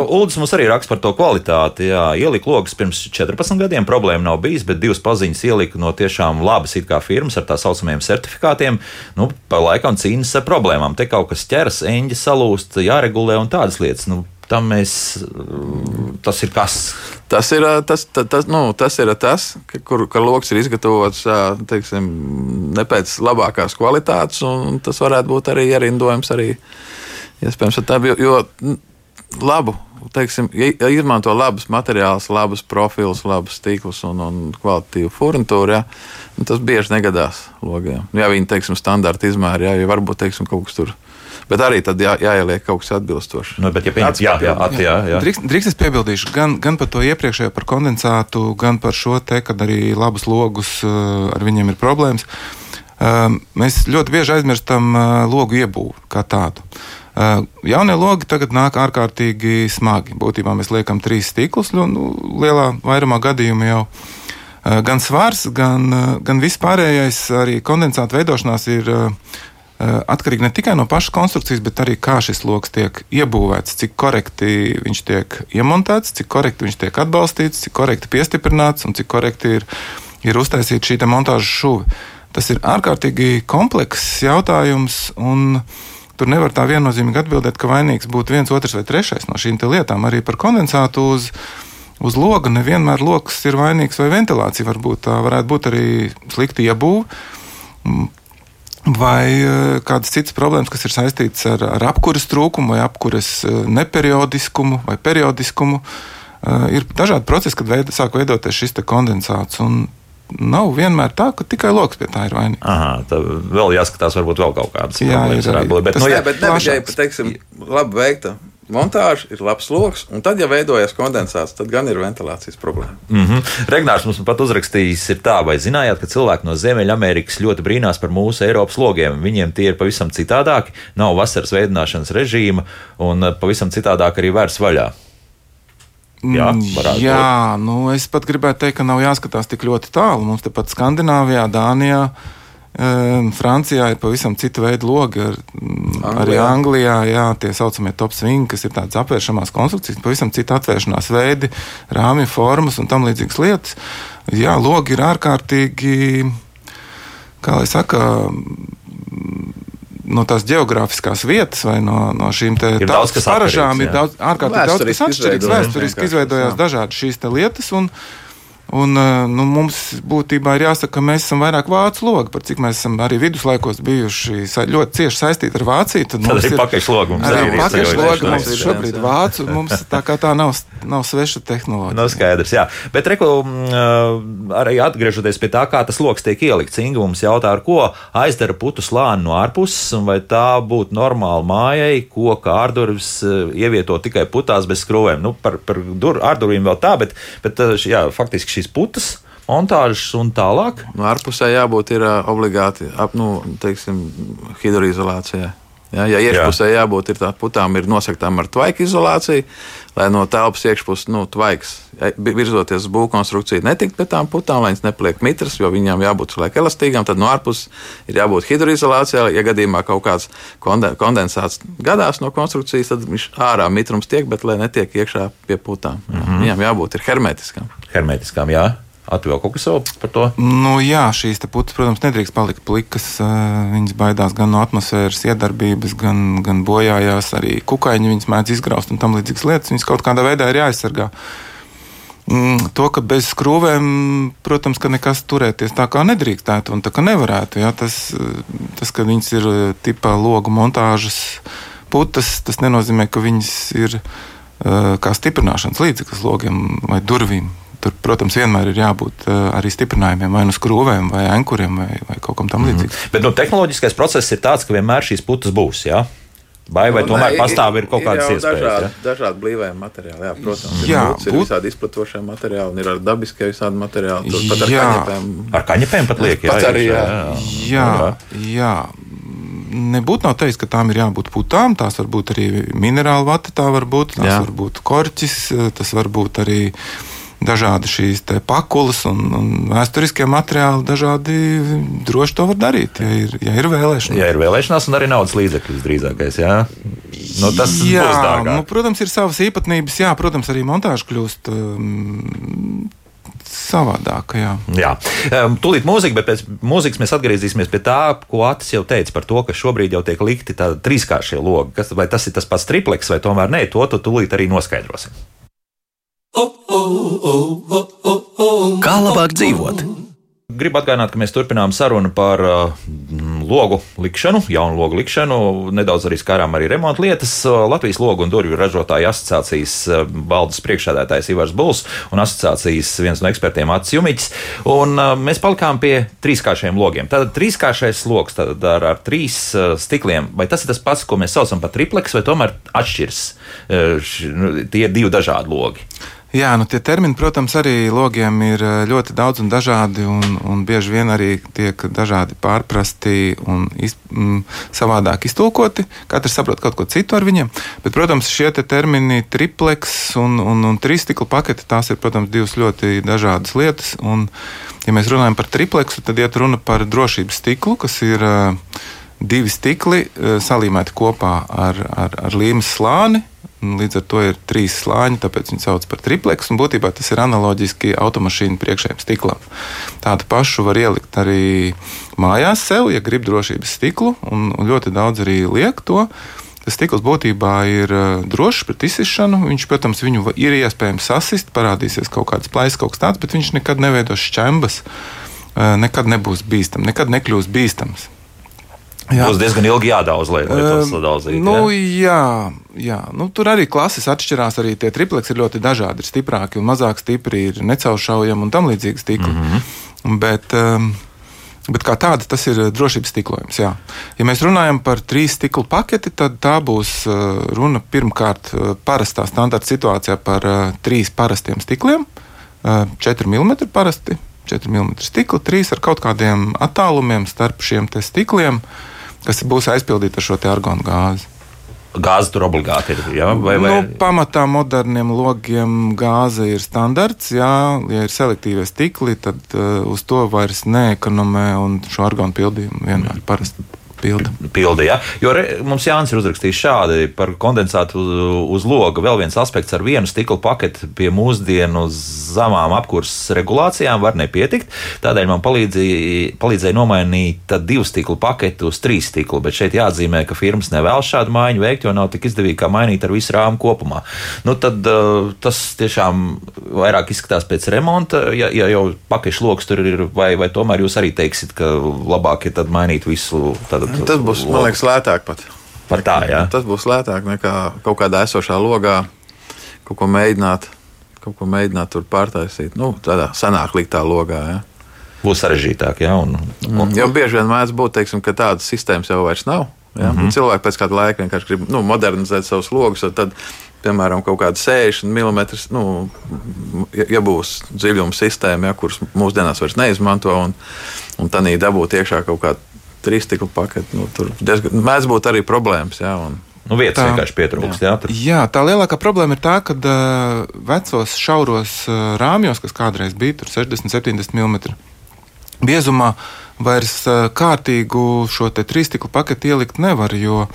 S1: Uldis mums arī raksta par to kvalitāti. Jā. Ielika logus pirms 14 gadiem, problēma nav bijis, bet divas paziņas ielika no tiešām labas it kā firmas ar tā saucamajiem certifikātiem. Nu, pa laikam cīnās ar problēmām. Te kaut kas ķeras, eņģi salūst, jāregulē un tādas lietas. Nu, tam mēs, tas ir kas.
S3: Tas ir tas, tas, tas, nu, tas, ir tas ka, kur ka lokus ir izgatavots teiksim, ne pēc labākās kvalitātes, un tas varētu būt arī ierindojums. Arī, iespējams, ar tā, jo, jo labu. Teiksim, ja izmanto labus materiālus, labus profilus, labus tīklus un, un kvalitatīvu furnitūru. Ja, nu, tas bieži negadās logiem. Ja viņi teiksim, standarta izmēri, ja, ja varbūt teiksim, kaut kas tur. Bet arī tad jā, jāieliek kaut kas atbilstošs.
S1: Nu, bet, ja pieņem, jā, jā, at, jā, jā.
S2: Drīkst, drīkst es piebildīšu gan, gan par to iepriekšējo, par kondensātu, gan par šo te, kad arī labus logus uh, ar viņiem ir problēmas. Uh, Mēs ļoti bieži aizmirstam uh, logu iebūvi kā tādu. Uh, Jaunie logi tagad nāk ārkārtīgi smagi. Būtībā mēs liekam trīs stiklus, nu, nu, lielā vairumā gadījumu jau. Uh, Gan svars, gan, uh, gan viss pārējais, arī kondensāta veidošanās ir atkarīgi ne tikai no pašas konstrukcijas, bet arī kā šis lokus tiek iebūvēts, cik korekti viņš tiek iemontēts, cik korekti viņš tiek atbalstīts, cik korekti piestiprināts un cik korekti ir, ir uztaisīta šī montāžas šuve. Tas ir ārkārtīgi komplekss jautājums. Tur nevar tā viennozīmīgi atbildēt, ka vainīgs būtu viens, otrs vai trešais no šīm lietām. Arī par kondensātu uz, uz loga nevienmēr lokus ir vainīgs vai ventilācija. Varbūt tā varētu būt arī slikta iebūve. Vai eh, kādas citas problēmas, kas ir saistītas ar, ar apkuras trūkumu, vai apkuras eh, neperiodiskumu, vai periodiskumu. Eh, Ir dažādi procesi, kad veid, sāk veidoties šis kondensāts. un Nav vienmēr tā, ka tikai lokus pie tā ir vainīgs.
S1: Aha, tad vēl jāskatās, varbūt vēl kaut kādas
S2: Jā,
S1: problēmas
S2: ir
S1: varētu būt. Bet, nu,
S3: Jā,
S1: jā,
S3: bet ne tikai
S2: plašāks.
S3: teiksim, labi veikta montāža, ir labs lokus, un tad, ja veidojas kondensāts, tad gan ir ventilācijas problēma.
S1: Mm -hmm. Regnārs mums pat uzrakstījis, ir tā, vai zinājāt, ka cilvēki no Ziemeļamerikas ļoti brīnās par mūsu Eiropas logiem. Viņiem tie ir pavisam citādāki, nav vasaras veidināšanas režīma un eh, pavisam citādāk arī vērs vaļā. Jā,
S2: Mm,
S1: varētu
S2: Jā, nu, es pat gribētu teikt, ka nav jāskatās tik ļoti tālu. Mums tepat Skandināvijā, Dānijā, um, Francijā ir pavisam cita veida logi. Ar, mm, arī
S3: Anglijā.
S2: Anglijā, jā, tie saucamie top swing, kas ir tādas apvēršamās konstrukcijas, pavisam cita atvēršanās veidi, rāmju formas un tam līdzīgas lietas. Jā, logi ir ārkārtīgi, kā lai saka, mm, no tās geogrāfiskās vietas vai no, no šīm
S1: kas
S2: paražām ir daudz, ārkārtīgi daudz
S3: Vēsturiski
S2: kas atšķirīgs. Vēsturiski izveidojās
S3: jā.
S2: dažādas šīs te lietas. Un, Un, eh, nu, mums būtībā ir jāsaka, ka mēs esam vairāk vācu logi, par cik mēs esam arī viduslaikos bijuši ļoti cieši saistīti ar Vāciju.
S1: Tad arī pakaļšlogi mums
S2: arī
S1: ir
S2: pakaļšlogi mums
S3: izceļojuši.
S2: šobrīd vācu. Mums tā kā tā nav, nav sveša tehnoloģija.
S1: No skaidrs, jā. Bet, reku, mm, arī atgriežoties pie tā, kā tas lokus tiek ielikts, Inga mums jautā, ar ko aizdara putu slāni no ārpuses, un vai tā būtu normāla mājai, ko kārdurvis eh, ievieto tikai putās bez skrūvēm. Nu, par par dur, ārdurvīm vēl tā, bet, bet eh, jā, faktiski šīs putas. Montāžas un tālāk.
S3: Nu, ārpusē jābūt ir ā, obligāti ap, nu, teiksim, hidroizolācijai. Ja, ja iekšpusē jābūt ir tā putām, ir nosaktām ar tvaika izolāciju, lai no telpas iekšpuses nu, tvaiks virzoties uz būvkonstrukciju netikt pie tām putām, lai viņas nepaliek mitras, jo viņām jābūt cilvēku elastīgām. Tad no ārpuses ir jābūt hidroizolācijai. Ja gadījumā kaut kāds konde- kondensāts gadās no konstrukcijas, tad viņš ārā mitrums tiek, bet lai netiek iekšā pie putām. Mm -hmm. Viņām jābūt hermetiskām.
S1: Hermētiskām, jā. Atvēl kaut kas vēl par to.
S2: Nu, jā, šīs putas, protams, nedrīkst palikt plikas. Viņas baidās gan no atmosfēras iedarbības, gan, gan bojājās. Arī kukaiņi viņas mēdz izgraust un tam līdzīgas lietas. Viņas kaut kādā veidā ir jāaizsargā. Mm, To, ka bez skrūvēm, protams, ka nekas turēties tā kā nedrīkstētu un tā kā nevarētu. Jā, tas, tas, ka viņas ir tipā logu montāžas putas, tas nenozīmē, ka viņas ir kā stiprināšanas līdzeklis logiem vai durvīm. Tur, protams, vienmēr ir jābūt arī stiprinājumiem, vai nu skrūvēm, vai ankuriem, vai, vai kaut kam tam
S1: Mhm.
S2: līdzīgam.
S1: Bet nu, tehnoloģiskais process ir tāds, ka vienmēr šīs putas būs. Jā? Vai, vai
S3: Nu,
S1: tomēr
S3: nē,
S1: pastāv ir kaut kādas iespējas?
S3: Dažādi,
S1: ja?
S3: dažādi blīvie materiāli, jā, protams.
S2: Jā,
S3: ir, būs, ir
S2: būt-
S3: visādi izplatošie materiāli, un ir arī dabiskie visādi materiāli. Tur pat ar
S2: Jā.
S3: kaņepēm.
S1: Ar kaņepēm pat liek, jā,
S3: Pats arī,
S1: iekšā,
S3: jā.
S2: Jā, jā. Nebūtu nav teiks, ka tām ir jābūt putām. Tās var būt arī minerāla vata, tā var būt. Tas
S3: Jā.
S2: var būt korķis, tas var būt arī dažādi šīs pakulas un, un vēsturiskie materiāli. Dažādi droši to var darīt, ja ir, ja ir vēlēšanās.
S1: Ja ir vēlēšanās, un arī naudas līdzekļus drīzākais, jā. Nu, tas
S2: jā,
S1: būs dārgāk.
S2: nu, protams, ir savas īpatnības. Jā, protams, arī montāža kļūst um, savādāka. Jā.
S1: Jā, um, tūlīt mūzika, bet pēc mūzikas mēs atgriezīsimies pie tā, ko Atis jau teica par to, ka šobrīd jau tiek likti tādi trīskāršie logi. Kas, vai tas ir tas pats tripleks, vai tomēr nē, to tu tūlīt arī noskaidrosim.
S4: Kā labāk dzīvot?
S1: Gribu atgādināt, ka mēs turpinām sarunu par uh, logu likšanu, jaunu logu likšanu. Nedaudz arī skārām arī remonta lietas. Uh, Latvijas logu un durvju ražotāju asociācijas uh, valdes priekšsēdētājs Ivars Buls un asociācijas viens no ekspertiem Ats Jumiķis. Un uh, mēs palikām pie trīskāršiem logiem. Tātad trīskāršais logs tad ar, ar trīs uh, stikliem. Vai tas ir tas pats, ko mēs saucam par tripleks, vai tomēr atšķirs? Uh, š- nu, tie divi dažādi logi.
S2: Jā, nu tie termini, protams, arī logiem ir eh, ļoti daudz un dažādi, un, un bieži vien arī tiek dažādi pārprasti un iz, mm, savādāk iztulkoti. Katrs saprot kaut ko citu ar viņiem. Bet, protams, šie te termini, tripleks un, un, un trīstikla pakete, tās ir, protams, divas ļoti dažādas lietas. Un, ja mēs runājam par tripleksu, tad iet runa par drošības stiklu, kas ir eh, divi stikli eh, salīmēti kopā ar, ar, ar līmes slāni. Līdz ar to ir trīs slāņi, tāpēc viņi sauc par tripleksu. Būtībā tas ir analoģiski automašīnu priekšējiem stiklam. Tādu pašu var ielikt arī mājās sev, ja grib drošības stiklu, un, un ļoti daudz arī liek to. Tas stikls būtībā ir uh, drošs pret izsišanu. Viņš, protams, viņu ir iespējams sasist, parādīsies kaut kāds plaisas, kaut kas tāds, bet viņš nekad neveidos šķembas, uh, nekad nebūs bīstams, nekad nekļūs bīstams.
S1: Jā. Būs diezgan ilgi jādaudz, lai, lai to
S2: Ehm,
S1: sadalzītu.
S2: Nu,
S1: jā?
S2: jā. Nu, tur arī klases atšķirās. Arī tie tripleks ir ļoti dažādi. Ir stiprāki un mazāk stipri, ir necauršaujami un tam līdzīgi stikli. Mm -hmm. Bet, um, bet kā tāda, tas ir uh, drošības stiklojums. Jā. Ja mēs runājam par trīs stikla paketi, tad tā būs uh, runa pirmkārt uh, parastā standarta situācijā par uh, trīs parastiem stikliem, uh, 4 mm parasti. 4 mm stikla, 3 ar kaut kādiem attālumiem starp šiem stikliem, kas būs aizpildīti ar šo argonu gāzi.
S1: Gāze tur obligāti ir. Jā, vai, vai?
S2: Nu, pamatā moderniem logiem gāze ir standarts. Jā, ja ir selektīvie stikli, tad uh, uz to vairs neekonomē un šo argonu pildījumu vienmēr parasti pilda.
S1: Pildi, ja? Jo re, mums Jānis ir uzrakstījis šādi par kondensātu uz, uz loga. Vēl viens aspekts ar vienu stikla paketi pie mūsdienu zemām apkurses regulācijām var nepietikt. Tādēļ man palīdzēja, palīdzēja nomainīt divu stikla paketi uz trīs stiklu. Bet šeit jāatzīmē, ka firmas nevēlas šādu maiņu veikt, jo nav tik izdevīgi kā mainīt ar visu rāmu kopumā. Nu, tad uh, tas tiešām vairāk izskatās pēc remonta. Ja, ja jau pakešu lokus tur ir, vai, vai tomēr jūs arī teiksiet, ka labāk ir tad mainīt visu. Tad,
S3: Tas būs, man liekas, lētāk pat.
S1: Par tā, jā.
S3: Tas būs lētāk nekā kaut kādā esošā logā kaut ko mēģināt, kaut ko mēģināt tur pārtaisīt. Nu, tādā senāk liktā logā. Ja.
S1: Būs sarežģītāk, jā. Un, un,
S3: Jo bieži vien mēdz būt, teiksim, ka tādas sistēmas jau vairs nav. Ja? Mm -hmm. Cilvēki pēc kāda laika vienkārši grib nu, modernizēt savus logus. Tad, piemēram, kaut kāda 60 mm, nu, ja, ja būs dziļuma sistēma, ja, kuras mūsdienās vairs neizmanto, un, un tā nī dabūt iekšā kaut kādu trīs stikla paketi, nu, tur diezgan, mēdz būt arī problēmas. Ja, un,
S1: nu, vietas
S2: Tā.
S1: vienkārši pietrūkst. Jā. Tur,
S2: Jā, tā lielākā problēma ir tā, ka uh, vecos šauros uh, rāmjos, kas kādreiz bija tur 60, 70 mm biezumā, vairs uh, kārtīgu šo trīstiklu paketi ielikt nevar. Jo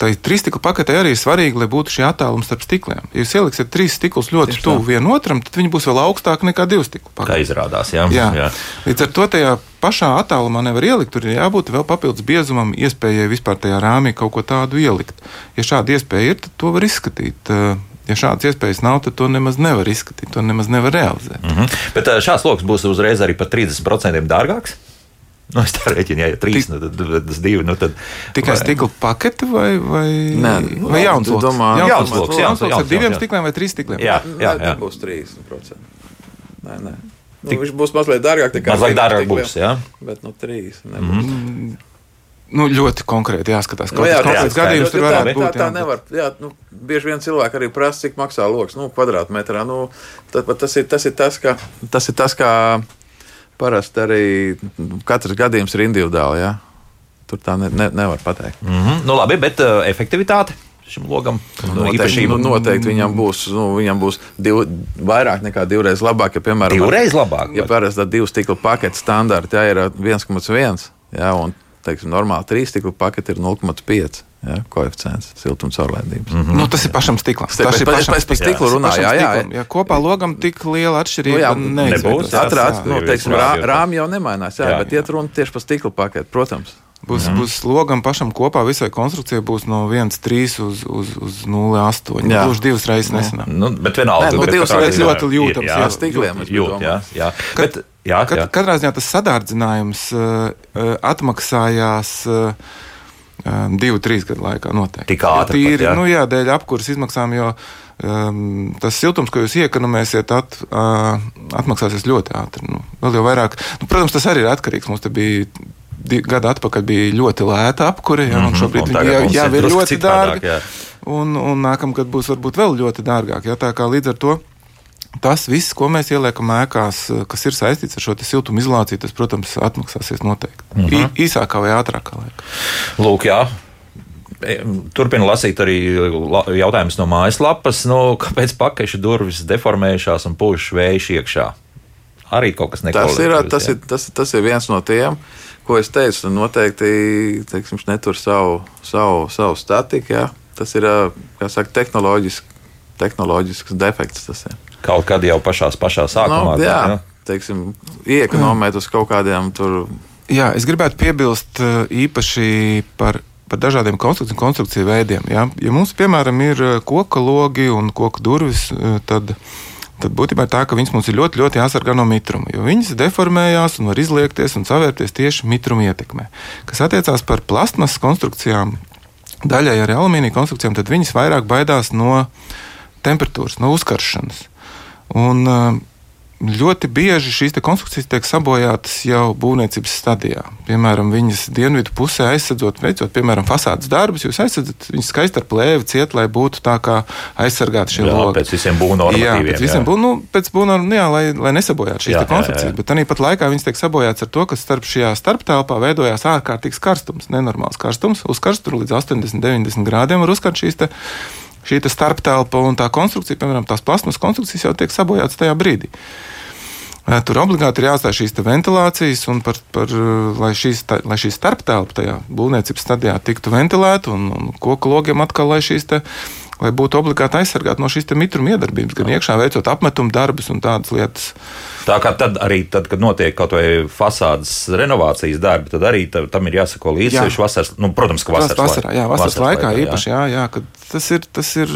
S2: tai trīstiklu paketē arī ir svarīgi, lai būtu šie attālumi starp stikliem. Ja jūs ieliksiet trīs stiklus ļoti
S3: Tieši
S2: tuvu vienotram, tad viņi būs vēl augstāki nekā divu stiklu
S1: kā
S2: paketi.
S1: izrādās, jā.
S2: Jā.
S1: jā.
S2: Līdz ar to tajā pašā attālumā nevar ielikt. Tur ir jābūt vēl papildus biezumam, iespējai vispār tajā rāmī kaut ko tādu ielikt. Ja šāda iespēja ir, tad to var izskatīt. Uh, Ja šādas iespējas nav, tad to nemaz nevar izskatīt, to nemaz nevar realizēt.
S1: Mhm. Bet ā, šāds lokus būs uzreiz arī par 30% dārgāks. Nu, es tā rēķinu, ja ir trīs, nu, tad, tas divi. Nu, tad,
S2: Tikai
S1: vai-
S2: stikla pakete vai, vai,
S3: Nē,
S2: vai jauns
S3: tu
S2: loks?
S3: domā-
S1: Jauns loks,
S2: jauns
S1: jauns,
S2: loks
S1: jauns,
S2: ar diviem stikliem vai trīs stikliem.
S1: Jā, jā, jā.
S3: būs 30%. nē, nē. Nu, viņš būs mazliet dārgāk nekā
S1: Mazliet
S3: stikls,
S1: dārgāk
S3: tik
S1: būs, jā.
S3: Bet no trīs. nebūs.
S1: Mhm.
S2: Nu, ļoti konkrēti jāskatās.
S3: Nu, jā,
S2: gadījums
S3: Jo
S2: tur
S3: tā, tā,
S2: būt.
S3: tā
S2: jā,
S3: nevar. Jā, nu, bieži vien cilvēki arī prasa, cik maksā lokus nu, kvadrātmetrā. Nu, tad, tas, ir, tas, ir tas, ka, tas ir tas, kā parasti arī katrs gadījums ir individuāli. Jā. Tur tā ne, ne, nevar pateikt.
S1: Mm -hmm. nu, labi, bet uh, efektivitāte šim logam nu,
S3: Noteikti,
S1: īpašība.
S3: nu, noteikti viņam būs, nu, viņam būs div, vairāk nekā divreiz labāk. Ja, piemēram,
S1: Divreiz labāk.
S3: Ja parasti divu stikla paketi standarta jā, ir 1,1, jā, un teiksim, normāli trīs stikla paketi ir 0,5 jā, koeficients siltums caurlaidības. Mm.
S2: Nu, tas ir pašam stiklam.
S3: Es te-
S2: Tas ir
S3: es-
S2: pašam
S3: es par
S2: stiklam.
S3: stiklu
S2: ir
S3: runāju, jā, jā.
S2: stiklam. Ja kopā logam tik liela atšķirība
S3: Nu, jā,
S1: nebūs,
S2: neizveidos.
S1: jā.
S3: Atrāds,
S1: jā.
S3: nu,
S1: Jā,
S3: teiksim,
S1: jā,
S3: rā,
S1: jā.
S3: rāmi jau nemainās, jā,
S1: Jā,
S3: jā, bet
S1: jā.
S3: iet runa tieši par stikla paketi, protams.
S2: Būs, būs logam pašam kopā visai konstrukcijai būs no 1,3 uz, uz, uz 0,8.
S3: Jā.
S2: Gluži divas reizes nesenāk.
S1: Nu, bet vienalga,
S3: Nē, nu,
S1: bet
S3: divas reizes
S2: ļoti jūtams,
S1: Jā,
S2: jā.
S3: Stikliem, es
S1: jūt, jā, jā. Bet, jā, jā.
S2: katrā ziņā tas sadārdzinājums uh, uh, atmaksājās. Uh, um, divu, trīs gadu laikā noteikti.
S1: Tik ātri
S2: Jo
S1: pat, jā?
S2: nu, jā, dēļ apkuras izmaksām, jo um, tas siltums, ko jūs iekonomēsiet, at, uh, atmaksāsies ļoti ātri. Nu, vēl jau vairāk, nu, protams, tas arī ir atkarīgs. Mums te bija gadu atpakaļ bija ļoti lēta apkure, jā, un
S1: Mhm,
S2: šobrīd
S1: un mums
S2: jau
S1: ir
S2: ļoti dārga.
S1: jā.
S2: Un, un nākamgad būs varbūt vēl ļoti dārgāk. Jā, tā kā līdz ar to tas viss, ko mēs ieliekam ēkās, kas ir saistīts ar šo te siltumu izolāciju, tas, protams, atmaksāsies noteikti. Mm
S1: Mhm.
S2: -hmm. Īsākā vai ātrākā laikā.
S1: Lūk, jā. E, Turpinu lasīt arī jautājumus no mājaslapas. Nu, kāpēc pakaļ durvis deformējušās un pūš vējš iekšā? Arī kaut kas
S3: Tas ir, tas, ir, tas, tas ir viens no tiem, ko es teicu. Noteikti teiksim, netur savu, savu, savu statiku. Jā. Tas ir saka, tehnoloģisks, tehnoloģisks defekts. Tas ir.
S1: Kaut kad jau pašā, pašā sākumā.
S3: nu, jā,
S1: jā.
S3: teiksim, iekonomēt uz kaut kādiem tur.
S2: Jā, es gribētu piebilst eh, īpaši par, par dažādiem konstrukciju, konstrukciju veidiem. Jā. Ja mums, piemēram, ir eh, koka logi un koka durvis, eh, tad, tad būtībā ir tā, ka viņas mums ir ļoti, ļoti jāsargā no mitruma. Jo viņas deformējās un var izliekties un savērties tieši mitruma ietekmē. Kas attiecās par plasmas konstrukcijām, daļai arī alumīnija konstrukcijām, tad viņas vairāk baidās no temperatūras, no uzkaršanas. Un, Ļoti bieži šīs konstrukcijas tiek sabojātas jau būvniecības stadijā. Piemēram, viņas dienvidu pusē aizsardzot, veicot, piemēram, fasādes darbus, jūs aizsardzat viņas skaisti ar plēvi ciet, lai būtu tā kā aizsargāti šie logi.
S1: pēc visiem būvnormatīviem,
S2: Jā, pēc visiem būvnormatīviem, nu, pēc būvnormatīviem, jā, lai, lai nesabojātu šīs
S1: Jā,
S2: konstrukcijas.
S1: jā, jā.
S2: Bet arī pat laikā viņas tiek sabojātas ar to, ka starp šajā starptelpā veidojās ārkārtīgs karstums, nenormāls karstums. Uzkarst tur līdz 80, 90 grādiem var uzkart šīs šī te starptelpa un tā konstrukcija, piemēram, tās plasmas konstrukcijas jau tiek sabojātas tajā brīdī. Tur obligāti ir jāatstāj šīs ventilācijas, un par, par, lai, šīs, ta- lai šī starptelpa tajā būvniecības stadijā tiktu ventilēta, un, un koku logiem atkal, lai šīs lai būtu obligāti aizsargāti no šīs mitruma iedarbības, gan iekšā veicot apmetumu darbus un tādas lietas.
S1: Tā kā tad arī, tad, kad notiek kaut vai fasādes renovācijas darbi, tad arī ta- tam ir jāsako līdzi.
S2: Jā.
S1: Vasaras, nu, protams, ka vasaras,
S2: vasarā, jā, vasaras, vasaras laikā, laikā īpaši, jā, jā, kad tas ir, tas ir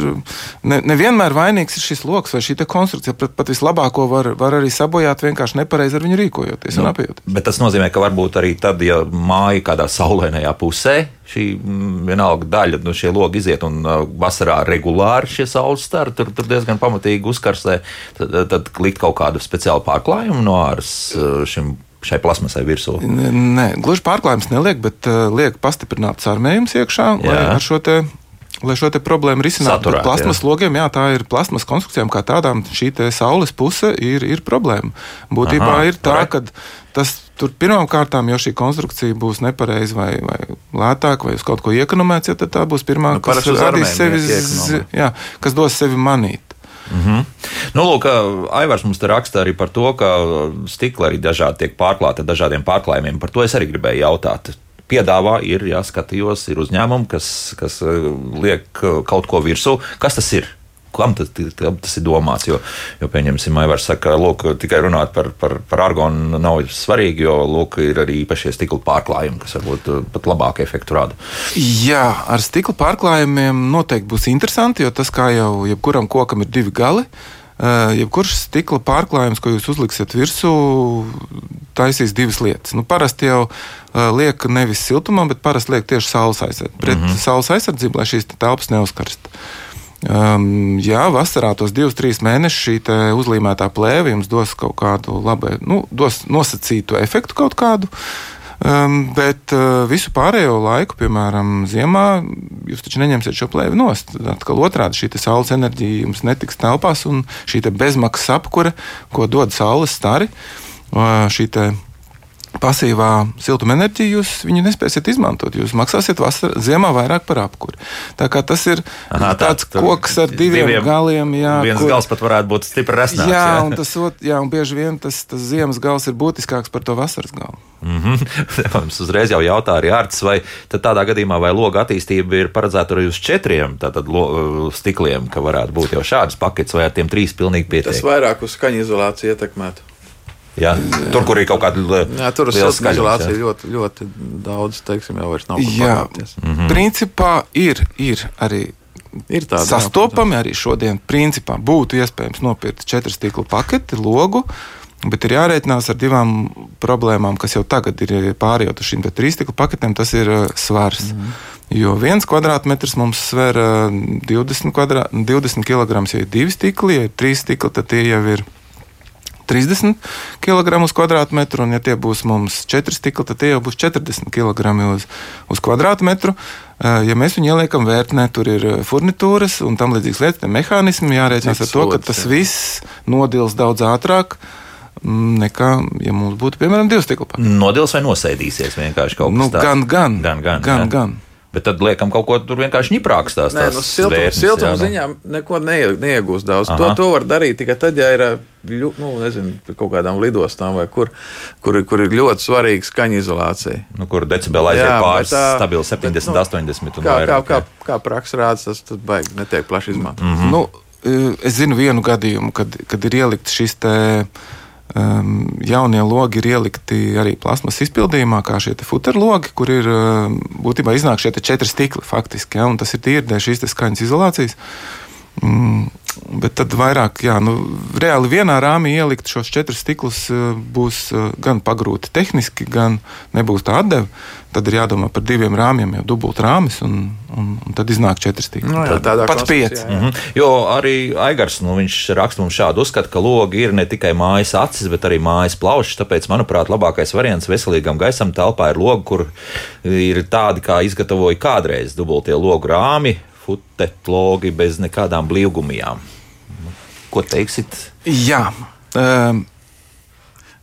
S2: ne, nevienmēr vainīgs ir šis lokus vai šī konstrukcija. Pat, pat vislabāko var, var arī sabojāt vienkārši nepareizi ar viņu rīkojoties un apjoties.
S1: Bet tas nozīmē, ka varbūt arī tad, ja māja kādā saulainajā pusē, šī mm, vienalga daļa, nu, šie logi iziet un uh, vasarā regulāri šie saules stari tur, tur diezgan pamatīgi uzkarsē, tad, tad likt kaut kādu speciālu pārklājumu no āras uh, šim. Šai plasmasai virsū.
S2: Nē, gluži pārklājums neliek, bet uh, liek pastiprināts armējums iekšā, lai
S1: Jā.
S2: ar šo te. Lai šo problēmu risinātu,
S1: Saturēt,
S2: plasmas
S1: jā.
S2: logiem, jā, tā ir plasmas konstrukcijām, kā tādām. Šī saules puse ir, ir problēma. Būtībā
S1: Aha,
S2: ir tā, ka tas tur pirmām kārtām, jo šī konstrukcija būs nepareiza vai, vai lētāka, vai uz kaut ko iekonomēts, ja, tā būs pirmā,
S3: Nu,
S2: kas radīs sevi, jā, kas dos sevi manīt.
S1: Nu, lūk, Aivars mums te raksta arī par to, ka stikla arī dažādi tiek pārklāta ar dažādiem pārklājumiem. Par to es arī gribēju jautāt. Piedāvā, ir, jā, skatījos, ir uzņēmumi, kas, kas eh, liek eh, kaut ko virsū. Kas tas ir? Kam tas, kam tas ir domāts? Jo, jo pieņemsim, Aivars saka, lūk, tikai runāt par, par, par argonu nav svarīgi, jo, lūk, ir arī īpašie stikla pārklājumi, kas varbūt eh, pat labāku efektu rada.
S2: Jā, ar stikla pārklājumiem noteikti būs interesanti, jo tas, kā jau jebkuram kokam ir divi gali, eh, jebkurš stikla pārklājums, ko jūs uzliksiet virsū, taisīs divas lietas. Nu, parasti jau eh, liek nevis siltumam, bet parasti liek tieši saules aizsardzību. Pret mm -hmm. saules aizsardzību, lai šīs telpas neuzkarst. Um, jā, vasarā tos divus, trīs mēnešus šī uzlīmētā plēve jums dos kaut kādu labu, nu, dos nosacītu efektu kaut kādu. Um, bet uh, visu pārējo laiku, piemēram, ziemā, jūs taču neņemsiet šo plēvi nost. Atkal otrādi šī saules enerģija jums netiks telpās, un šī bezmaksas apkure, ko dod saules stari, uh, šī pasīvā siltumenerģiju jūs viņu nespēsiet izmantot. Jūs maksāsiet vasarā, ziemā vairāk par apkuri. Tā kā tas ir
S1: Aha, tā,
S2: tāds
S1: tur
S2: koks ar diviem, diviem galiem. Jā,
S1: Viens
S2: kur-
S1: gals pat varētu būt stipri resnāks.
S2: Jā, un tas ot, jā, un bieži vien tas, tas ziemas gals ir būtiskāks par to vasaras galu.
S1: Mhm. Mums uzreiz jau jautā arī Arts, vai tad tādā gadījumā vai loga attīstība ir paredzēta arī uz četriem tātad, lo, stikliem, ka varētu būt jau šādas paketes, vai ar tiem trīs pilnīgi
S3: Tas
S1: pietiek.
S3: vairāk uz skaņu izolāciju ietekmētu.
S1: Jā, tur, kur ir kaut kāda
S3: Jā, tur
S1: skaļums,
S3: izolācija ļoti, ļoti daudz, teiksim, jau vairs nav
S2: Jā, mm. principā ir, ir arī
S3: Ir tāda
S2: sastopami arī šodien. Principā būtu iespējams nopirkt četru stiklu paketi, logu. Bet ir jārēķinās ar divām problēmām, kas jau tagad ir pārējot uz šīm trīs stikla paketēm. Tas ir uh, svars. Mm. Jo viens kvadrātmetrs mums sver uh, 20, kvadrā, 20 kg, ja ir divi stikli, ja ir trīs stikli, tad tie jau ir 30 kg uz kvadrātmetru, un, ja tie būs mums 4 stikli, tad tie jau būs 40 kg uz, uz kvadrātmetru. Ja mēs viņu ieliekam vērtnē, tur ir furnitūras un tam līdzīgas lietas, mehānismi jārēķinās ar to, ka tas viss nodils daudz ātrāk mm, nekā, ja mums būtu, piemēram, divi stikli.
S1: Nodils vai nosēdīsies vienkārši kaut kas
S2: Nu,
S1: tāds?
S2: gan, gan,
S1: gan, gan,
S2: gan, gan.
S1: Bet tad liekam kaut ko tur vienkārši ņiprāks tās.
S3: Nē, nu, siltuma,
S1: vērtnes,
S3: siltuma
S1: jā,
S3: ziņā neko neie- neiegūst daudz. To,
S1: Aha.
S3: to var darīt tikai tad, ja ir ļu, nu, nezinu, kaut kādām lidostām vai kur, kur, ir- kur ir ļoti svarīga skaņa izolācija.
S1: Nu, kur decibeli aiziet pāris
S3: bet,
S1: stabili
S3: bet,
S1: 70,
S3: nu,
S1: 80 un
S3: Kā, kā,
S1: vairāk.
S3: kā, kā praksa rāda, tas tas baigi netiek plaši izmantots.
S2: Mm -hmm. nu, es zinu vienu gadījumu, kad, kad ir ielikts šis te. Um, jaunie logi ir ielikti arī plasmas izpildījumā, kā šie futerlogi, kur ir um, būtībā iznāk šie četri stikli faktiski. Ja, tas ir tīri dēļ šīs skaņas izolācijas. Mm, bet tad vairāk, jā, nu, reāli vienā rāmī ielikt šos četrus stiklus eh, būs eh, gan pagrūti tehniski, gan nebūs tā atdeve. Tad ir jādomā par diviem rāmjiem, jau dubult rāmis, un, un, un tad iznāk četri stikli.
S3: Nu, jā, tādā
S2: Pat pieci.
S3: jā.
S1: Mhm. Jo arī Aigars nu, viņš raksta mums šādu uzskatu, ka logi ir ne tikai mājas acis, bet arī mājas plaušas. Tāpēc, manuprāt, labākais variants veselīgam gaisam telpā ir logi, kur ir tādi, kā izgatavoja kādreiz dubultie logu rāmi, futetlogi bez nekādām blīvgumijām. Ko teiksit?
S2: Jā. Um,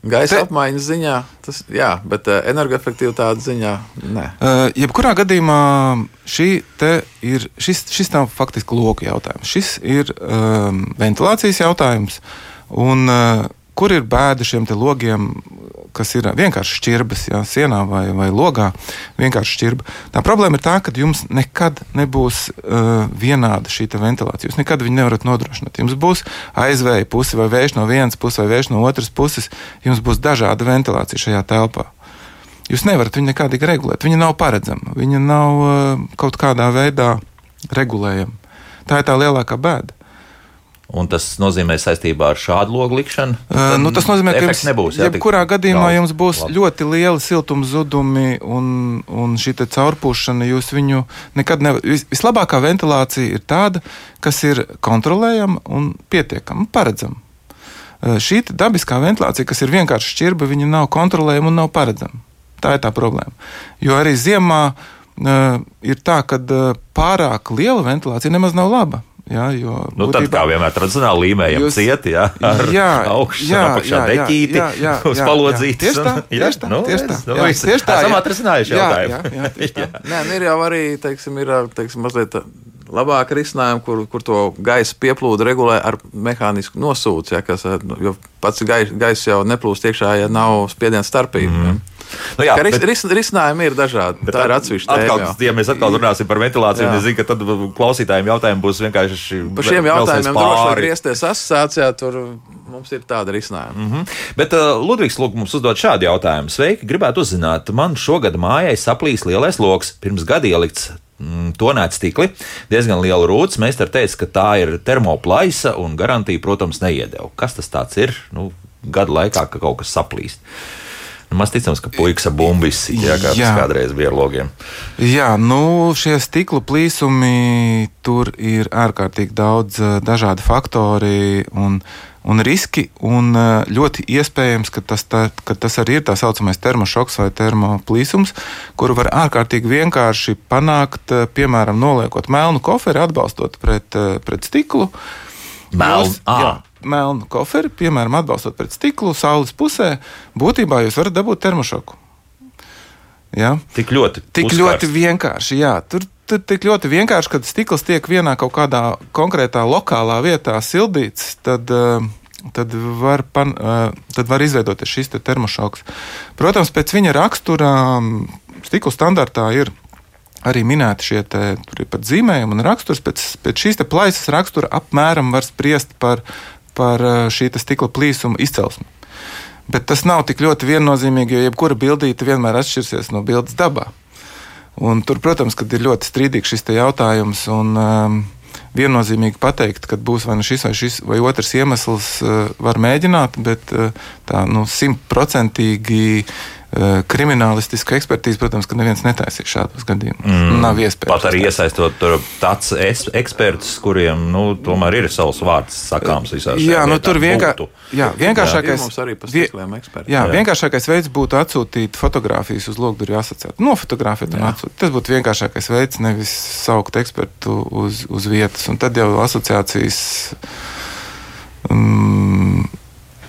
S3: Gaisa
S2: Te-
S3: apmaiņas ziņā, tas jā, bet uh, energoefektivitātes ziņā nē.
S2: Uh, jebkurā gadījumā šī te ir, šis, šis nav faktiski loka jautājums. Šis ir um, ventilācijas jautājums. Un, uh, kur ir bēda šiem logiem, kas ir vienkārši šķirbas, jā, sienā vai, vai logā? Vienkārši šķirba. Tā problēma ir tā, ka jums nekad nebūs uh, vienāda šī ventilācija. Jūs nekad viņu nevarat nodrošināt. Jums būs aizvēja puse vai vējš no vienas puses vai vējš no otras puses. Jums būs dažāda ventilācija šajā telpā. Jūs nevarat viņu nekādīgi regulēt. Viņa nav paredzama. Viņa nav uh, kaut kādā veidā regulējama. Tā ir tā lielākā bēda.
S1: Un tas nozīmē saistībā ar šādu logu likšanu.
S2: Uh, nu, tas nozīmē, ka jums,
S1: nebūs. jā,
S2: jebkurā gadījumā
S1: daudz.
S2: jums būs
S1: Labi.
S2: ļoti lieli siltuma zudumi un, un šī caurpūšana. Jūs viņu nekad nevarat. Vis, vislabākā ventilācija ir tāda, kas ir kontrolējama un pietiekama, paredzama. Uh, Šī dabiskā ventilācija, kas ir vienkārši šķirba, viņa nav kontrolējama un nav paredzama. Tā ir tā problēma. Jo arī ziemā uh, ir tā, ka uh, pārāk liela ventilācija nemaz nav laba. Jā, jo
S1: Nu, tad, kā vienmēr, tradicionāli līmējam
S2: Jūs-
S1: cieti, jā, ar
S2: Jā,
S1: augšu
S2: jā,
S1: apakšā
S2: jā, jā,
S1: deķīti,
S2: jā, jā,
S1: uz
S2: jā,
S1: palodzītes.
S2: jā. Tieši tā,
S1: un-
S2: tieši tā,
S1: nu,
S2: tieši tā,
S1: nu,
S2: jā, tieši tā,
S1: Esam
S2: jā.
S1: atrisinājuši
S2: Jā,
S1: jautājumu.
S2: jā, jā, tā.
S3: Nē, nu ir jau arī teiksim, ir, teiksim, mazliet labāka risinājuma, kur, kur to gaisa pieplūdu regulē ar mehānisku nosūci. Ja, kas, nu, jo pats gaisa gais jau neplūst iekšā, ja nav spiediena starpība. Mm.
S1: Nu, jā,
S3: ris,
S1: bet-
S3: ris, risinājumi ir dažādi. Tā ir atsevišķa
S1: Atkal,
S3: tēma.
S1: ja mēs atkal runāsim par ventilāciju,
S3: Jā.
S1: es zinu, ka tad klausītājiem jautājumi būs vienkārši
S3: Par šiem jautājumiem droši vien griezties asociācijā, tur mums ir tāda risinājuma. Mm -hmm.
S1: Bet uh, Ludvigs Lūk mums uzdod šādu jautājumu. Sveiki, gribētu uzzināt, man šogad mājai saplīs lielais lokus, pirms gada ielikts. Mm, Tonēta stikli, diezgan liela rūts. Mēs te teicām, ka tā ir termoplaisa un garantija, protams, neiedeva. Kas tas tāds ir? Nu, gada laikā, ka kaut kas saplīst. Nu, Maz ticams, ka puikas ar bumbu izsīja, kā tas
S2: Jā.
S1: kādreiz bija ar logiem.
S2: Jā, nu, šie stikla plīsumi, tur ir ārkārtīgi daudz eh, dažādu faktori un, un riski. Un eh, ļoti iespējams, ka tas, tā, ka tas arī ir tā saucamais termošoks vai termoplīsums, kuru var ārkārtīgi vienkārši panākt, eh, piemēram, noliekot melnu koferi, atbalstot pret, pret stiklu.
S1: Melnu?
S2: Melnu koferi, piemēram, atbalstot pret stiklu, saules pusē, būtībā jūs varat dabūt termošoku. Ja?
S1: Tik ļoti.
S2: Tik
S1: uzkarsts.
S2: ļoti vienkārši, jā. Tur, tur tik ļoti vienkārši, kad stikls tiek vienā kaut kādā konkrētā lokālā vietā sildīts, tad, eh, tad, var, pan, eh, tad var izveidoties šis te termošoks. Protams, pēc viņa rakstura mm, stikla standartā ir arī minēti šie te, zīmējumi un raksturs. Pēc, pēc šīs plaisas rakstura apmēram var spriest par, par eh, šī stikla plīsuma izcelsmi. Bet tas nav tik ļoti viennozīmīgi, jo jebkura bildīte vienmēr atšķirsies no bildes dabā. Un tur, protams, ir ļoti strīdīgs šis jautājums. Un, um, Viennozīmīgi pateikt, ka būs vai nu šis vai, šis vai otrs iemesls, uh, var mēģināt, bet uh, tā nu, simtprocentīgi uh, kriminālistiska ekspertīze, protams, ka neviens netaisīs šādos gadījumos. Mm. Nav iespējams.
S1: Pat arī iesaistot tur tāds es- ekspertus, kuriem nu, tomēr ir savs vārds sakāms visās
S2: Jā,
S1: šajā
S2: nu
S1: lietā.
S2: tur vienkār... Jā, vienkāršākais.
S3: mums arī pa
S2: vie-. Jā,
S1: Jā.
S2: vienkāršākais veids būtu atsūtīt fotogrāfijas uz logduru asociāciju. Nofotografēt un atsūtīt. Tas būtu vienkāršākais veids, nevis saukt ekspertu uz, uz vietas. Un tad jau asociācijas um,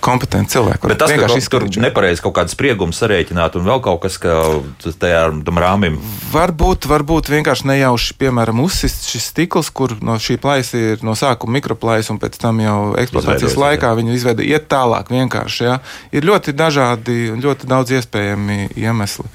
S2: kompetenti cilvēki.
S1: Bet tas, ka
S2: vienkārši izskaidrot šo.
S1: nepareizi kaut kādas spriegumus sarēķināt un vēl kaut kas, ka tajā tam rāmim
S2: Varbūt, varbūt vienkārši nejauši, piemēram, uzsist šis stikls, kur no šī plaisa ir no sākuma mikroplaisa, un pēc tam jau eksploatācijas laikā viņa izveido iet tālāk. Vienkārši, ja? Ir ļoti dažādi, un ļoti daudz iespējami iemesli.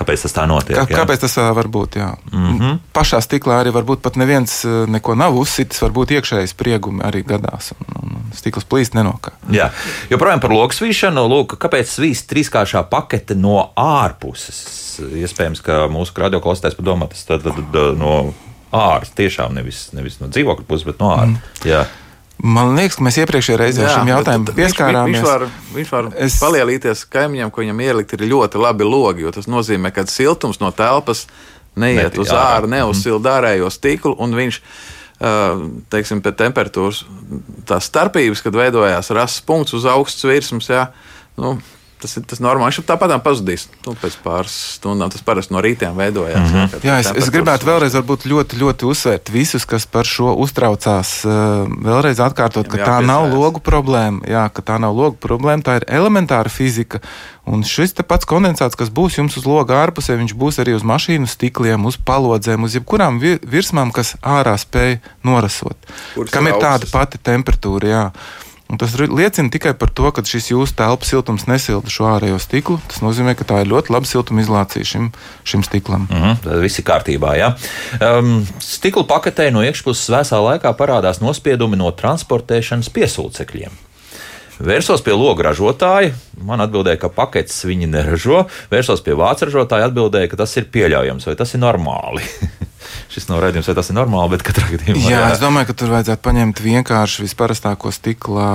S1: Kāpēc tas tā notiek?
S2: Kā,
S1: jā?
S2: kāpēc tas var būt? Mm -hmm. Pašā stiklā arī varbūt pat neviens neko nav uzsitis, varbūt iekšēji spriegumi arī gadās, un, un, stikls plīst nenokā.
S1: Jā, joprojām par logu svīšanu. Lūk, kāpēc svīst trīskāršā pakete no ārpuses? Iespējams, ka mūsu radioklausītājs padomā, tas tad, tad, tad no ārpuses tiešām nevis, nevis no dzīvokļa puses, bet no ārpuses. Mm.
S2: Man liekas, ka mēs iepriekšējā reizē
S3: Jā,
S2: šim jautājumam pieskārāmies.
S3: Viņš var, viņš var
S2: Es-
S3: es... palielīties kaimiņam, ko viņam ielikt, ir ļoti labi logi. jo Tas nozīmē, ka siltums no telpas neiet
S1: Netiek
S3: uz
S1: ārā.
S3: neuzsilda ārējo stiklu, un viņš. ā, Teiksim, pēc temperatūras tās starpības, kad veidojās rases punkts uz augstas virsmas, jā, nu, tas ir tas normāli. Viņš tāpat pazudīs nu, pēc pāris stundām. Tas parasti no rītiem veidojās. Mm -hmm.
S2: Jā, es, es gribētu vēlreiz varbūt ļoti, ļoti uzsvērt visus, kas par šo uztraucās. Vēlreiz atkārtot, ka tā nav logu problēma. Jā, ka tā nav logu problēma, tā ir elementāra fizika. Un šis pats kondensāts, kas būs jums uz loga ārpusē, viņš būs arī uz mašīnu stikliem, uz palodzēm, uz jebkurām vi- virsmām, kas ārā spēj norasot.
S3: Kuras
S2: Kam
S3: ir
S2: ir tāda
S3: augstas.
S2: pati temperatūra. Jā. Un tas liecina tikai par to, ka šis jūsu telpas siltums nesilda šo ārējo stiklu. Tas nozīmē, ka tā ir ļoti laba siltumizolācija šim, šim stiklam.
S1: Mhm, tad viss ir kārtībā. Ja? Um, stikla paketē no iekšpuses vēsā laikā parādās nospiedumi no transportēšanas piesūcekļiem. Vērsos pie logu ražotāja. Man atbildēja, ka paketes viņi neražo. Vērsos pie vācu ražotāja, atbildēja, ka tas ir pieļaujams vai tas ir normāli. Šis nav redzams, vai tas ir normāli, bet katrā gadījumā.
S2: Jā, es domāju, ka tur vajadzētu paņemt vienkārši visparastāko stikla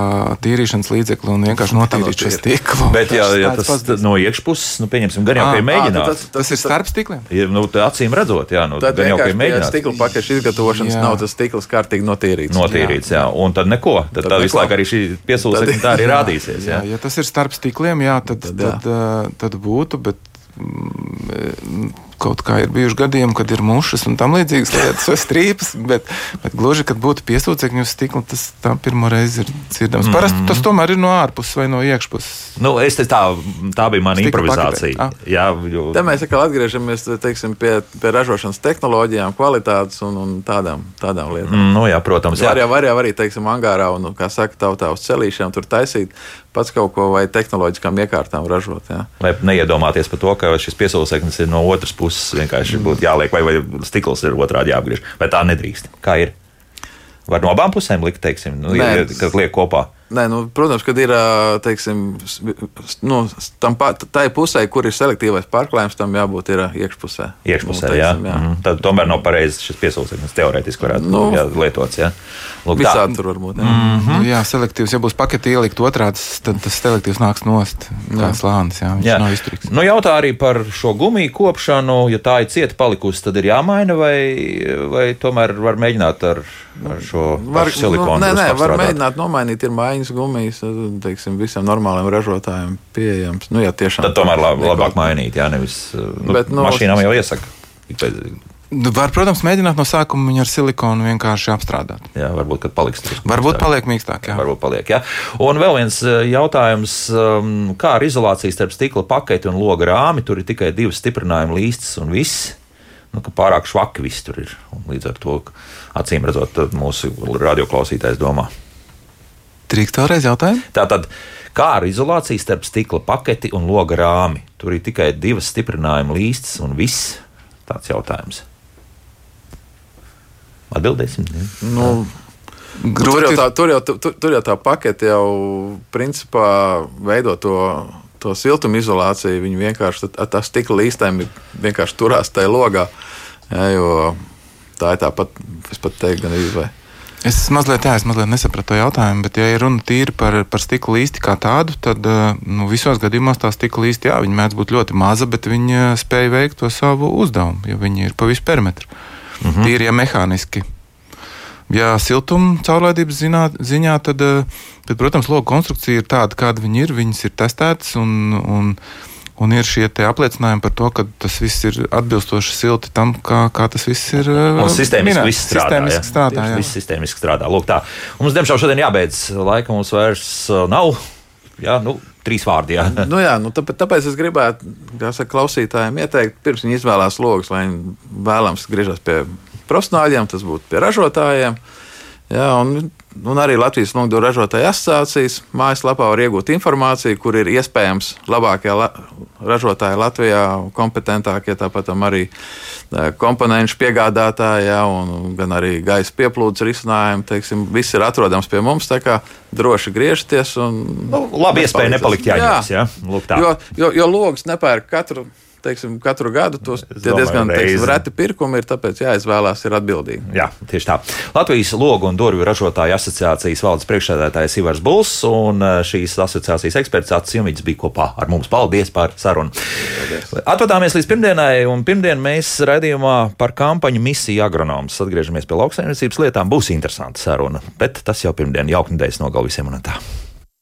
S2: tīrīšanas līdzekli un vienkārši notīrīt šo stiklu.
S1: Bet, ja, ja
S2: tāds
S1: tas
S2: pats
S1: t- no iekšpuses, nu, pieņemsim, gan jau, ka ir
S2: Ā,
S1: mēģināts.
S2: Tas ir starp stikliem.
S1: Ir, nu, tā acīm redzot, jā, nu,
S3: Tad
S1: gan jau,
S3: pie
S1: mēģināts.
S3: stikla pakešu izgatavošanas
S2: Jā.
S3: nav tas stikls kārtīgi notīrīts.
S1: Notīrīts, jā. un tad neko. Tad, tad,
S3: tad
S1: visu laiku arī šī piesūcekļa tā arī rādīsies. Jā.
S2: Jā, ja tas ir starp stikliem, jā, tad,
S3: Tad
S2: tad,
S3: jā.
S2: tad, ā, tad būtu. Bet, mm, Kaut kā ir bijuši gadījumi, kad ir mušas un tam līdzīgas lietas, vai strīpas, bet, bet gluži, kad būtu piesūcekļi uz stikla, tas tā pirmo reizi ir dzirdams. Parasti
S1: Mhm.
S2: tas tomēr ir no ārpuses vai no iekšpuses.
S1: Nu, es te tā, tā bija mana
S2: Stikla
S1: improvizācija.
S2: Ah.
S1: Jā, jo,
S3: Te mēs atkal atgriežamies teiksim, pie, pie ražošanas tehnoloģijām, kvalitātes un, un tādām, tādām lietām.
S1: mm, nu, jā, protams. Jā.
S3: Var jau, var jau arī, teiksim, angārā un, kā saka, tautā uz celīšiem tur taisīt pats kaut ko vai tehnoloģiskām iekārtām ražot. Jā.
S1: Vai neiedomāties par to, ka šis piesūceklis ir no otras puses vienkārši būtu jāliek, vai, vai stikls ir otrādi jāapgriež. Vai tā nedrīkst? Kā ir? Var no abām pusēm likt, teiksim, nu,
S3: Nē.
S1: kad liek kopā.
S3: Nē, nu, protams, kad ir teiksim, nu, tam tai pusē, kur ir selektīvais pārklājums, tam jābūt ir iekšpusē.
S1: Iekšpusē,
S3: nu,
S1: jā.
S3: teiksim, jā.
S1: Mm, tad tomēr nav pareizi šis piesauciens. Teorētiski varētu
S3: Nu,
S1: jā, lietots. Jā. Lūk, tā.
S3: Visādi tur var būt. Jā.
S2: Mm. Nu, jā, selektīvs. Ja būs paketi ielikt otrādi, tad tas selektīvs nāks nost. Kā slānis, jā, viņš
S1: Jā.
S2: nav izturīgs.
S1: Nu, jautā arī par šo gumiju kopšanu. Ja tā ir cieta palikusi, tad ir jāmaina, vai, vai tomēr var mēģināt ar, ar šo
S3: Var,
S1: pašu silikonu?
S3: nu, nē, nē, var mēģināt nomainīt. Ir mājiņas gumijas, teiksim, visiem normāliem ražotājiem pieejams. Nu, jā, tiešām.
S1: Tad tomēr lab, labāk mainīt, jā, nevis nu,
S3: Bet, nu,
S1: mašīnām jau iesaka.
S2: Nu, Var, protams, mēģināt no sākuma viņu ar silikonu vienkārši apstrādāt.
S1: Jā, varbūt, kad paliks tur.
S2: Varbūt paliek mīkstāk. Jā.
S1: Varbūt paliek, jā. Un vēl viens eh, jautājums, um, kā ar izolāciju starp stikla paketi un loga rāmi? Tur ir tikai divas stiprinājuma līstas un viss. Nu, ka pārāk švaki viss tur ir. Un līdz ar to, acīm redzot, tad mūsu radioklausītājs domā.
S2: Drīkst vēlreiz jautājumu?
S1: Tātad, kā ar izolāciju starp stikla paketi un loga rāmi? Tur ir tikai divas stiprinājuma līstas un viss. Tāds jautājums. Atbildēsim. ne?
S3: Nu, Tur jau, tā, tur, jau, tur, tur jau tā pakete jau principā veido to, to siltumizolāciju. Viņi vienkārši ar tā stikla līstēm vienkārši turās tajā logā. Jā, tā ir tāpat, es pat teiktu, gan izvēle.
S2: Es mazliet, jā, es mazliet nesapratu to jautājumu, bet, ja ir runa tīri par, par stikla līsti kā tādu, tad eh, nu, visos gadījumos tā stikla līsti, jā, viņi mēdz būt ļoti maza, bet viņi eh, spēj veikt to savu uzdevumu, jo viņi ir pa visu perimetru. Mm -hmm. Tīri, ja mehāniski. Ja siltuma caurlaidības ziņā, tad, eh, tad, protams, logu konstrukcija ir tāda, kāda viņi ir. Viņas ir testētas un, un, un ir šie apliecinājumi par to, ka tas viss ir atbilstoši silti tam, kā, kā tas viss ir. eh,
S1: Un sistēmiski viss strādā.
S2: Sistēmiski
S1: jā.
S2: strādā jā.
S1: Viss sistēmiski strādā. Lūk, tā. Un mums, diemžēl, šodien jābeidz. Laika mums vairs uh, nav. Jā, nu, trīs vārdi. Jā.
S3: Nu, jā, nu, tāpēc, tāpēc es gribētu saka, klausītājiem ieteikt, pirms viņi izvēlās logus, lai viņi vēlams griežas pie profesionāļiem, tas būtu pie ražotājiem. Jā, un, un arī Latvijas Lungdu ražotāju asociācijas mājaslapā var iegūt informāciju, kur ir iespējams labākie la ražotāji Latvijā, kompetentākie, tāpat arī komponentu piegādātāji, jā, un gan arī gaisa pieplūdes risinājumi. Teiksim, viss ir atrodams pie mums, tā kā droši griežties. Un,
S1: Nu, labi, iespēja nepalikt jāņemas. Jā. Lūk, tā.
S3: Jo, jo, jo logs nepērk katru, teiksim, katru gadu. Tos
S1: domāju,
S3: diezgan teiksim, reti pirkumi ir, tāpēc jāizvēlās ir atbildīgi.
S1: Jā, tieši tā. Latvijas logu un durvju ražotāju asociācijas valdes priekšsēdētājs Ivars Bulls un uh, šīs asociācijas eksperts Jumīts bija kopā ar mums. Paldies par sarunu. Atvadāmies līdz pirmdienai, un pirmdien mēs raidījumā par kampaņu misiju agronomus atgriežamies pie lauksaimniecības lietām. Būs interesanta saruna, bet tas jau pirmdien, jauka nedēļas nogal visiem un tā.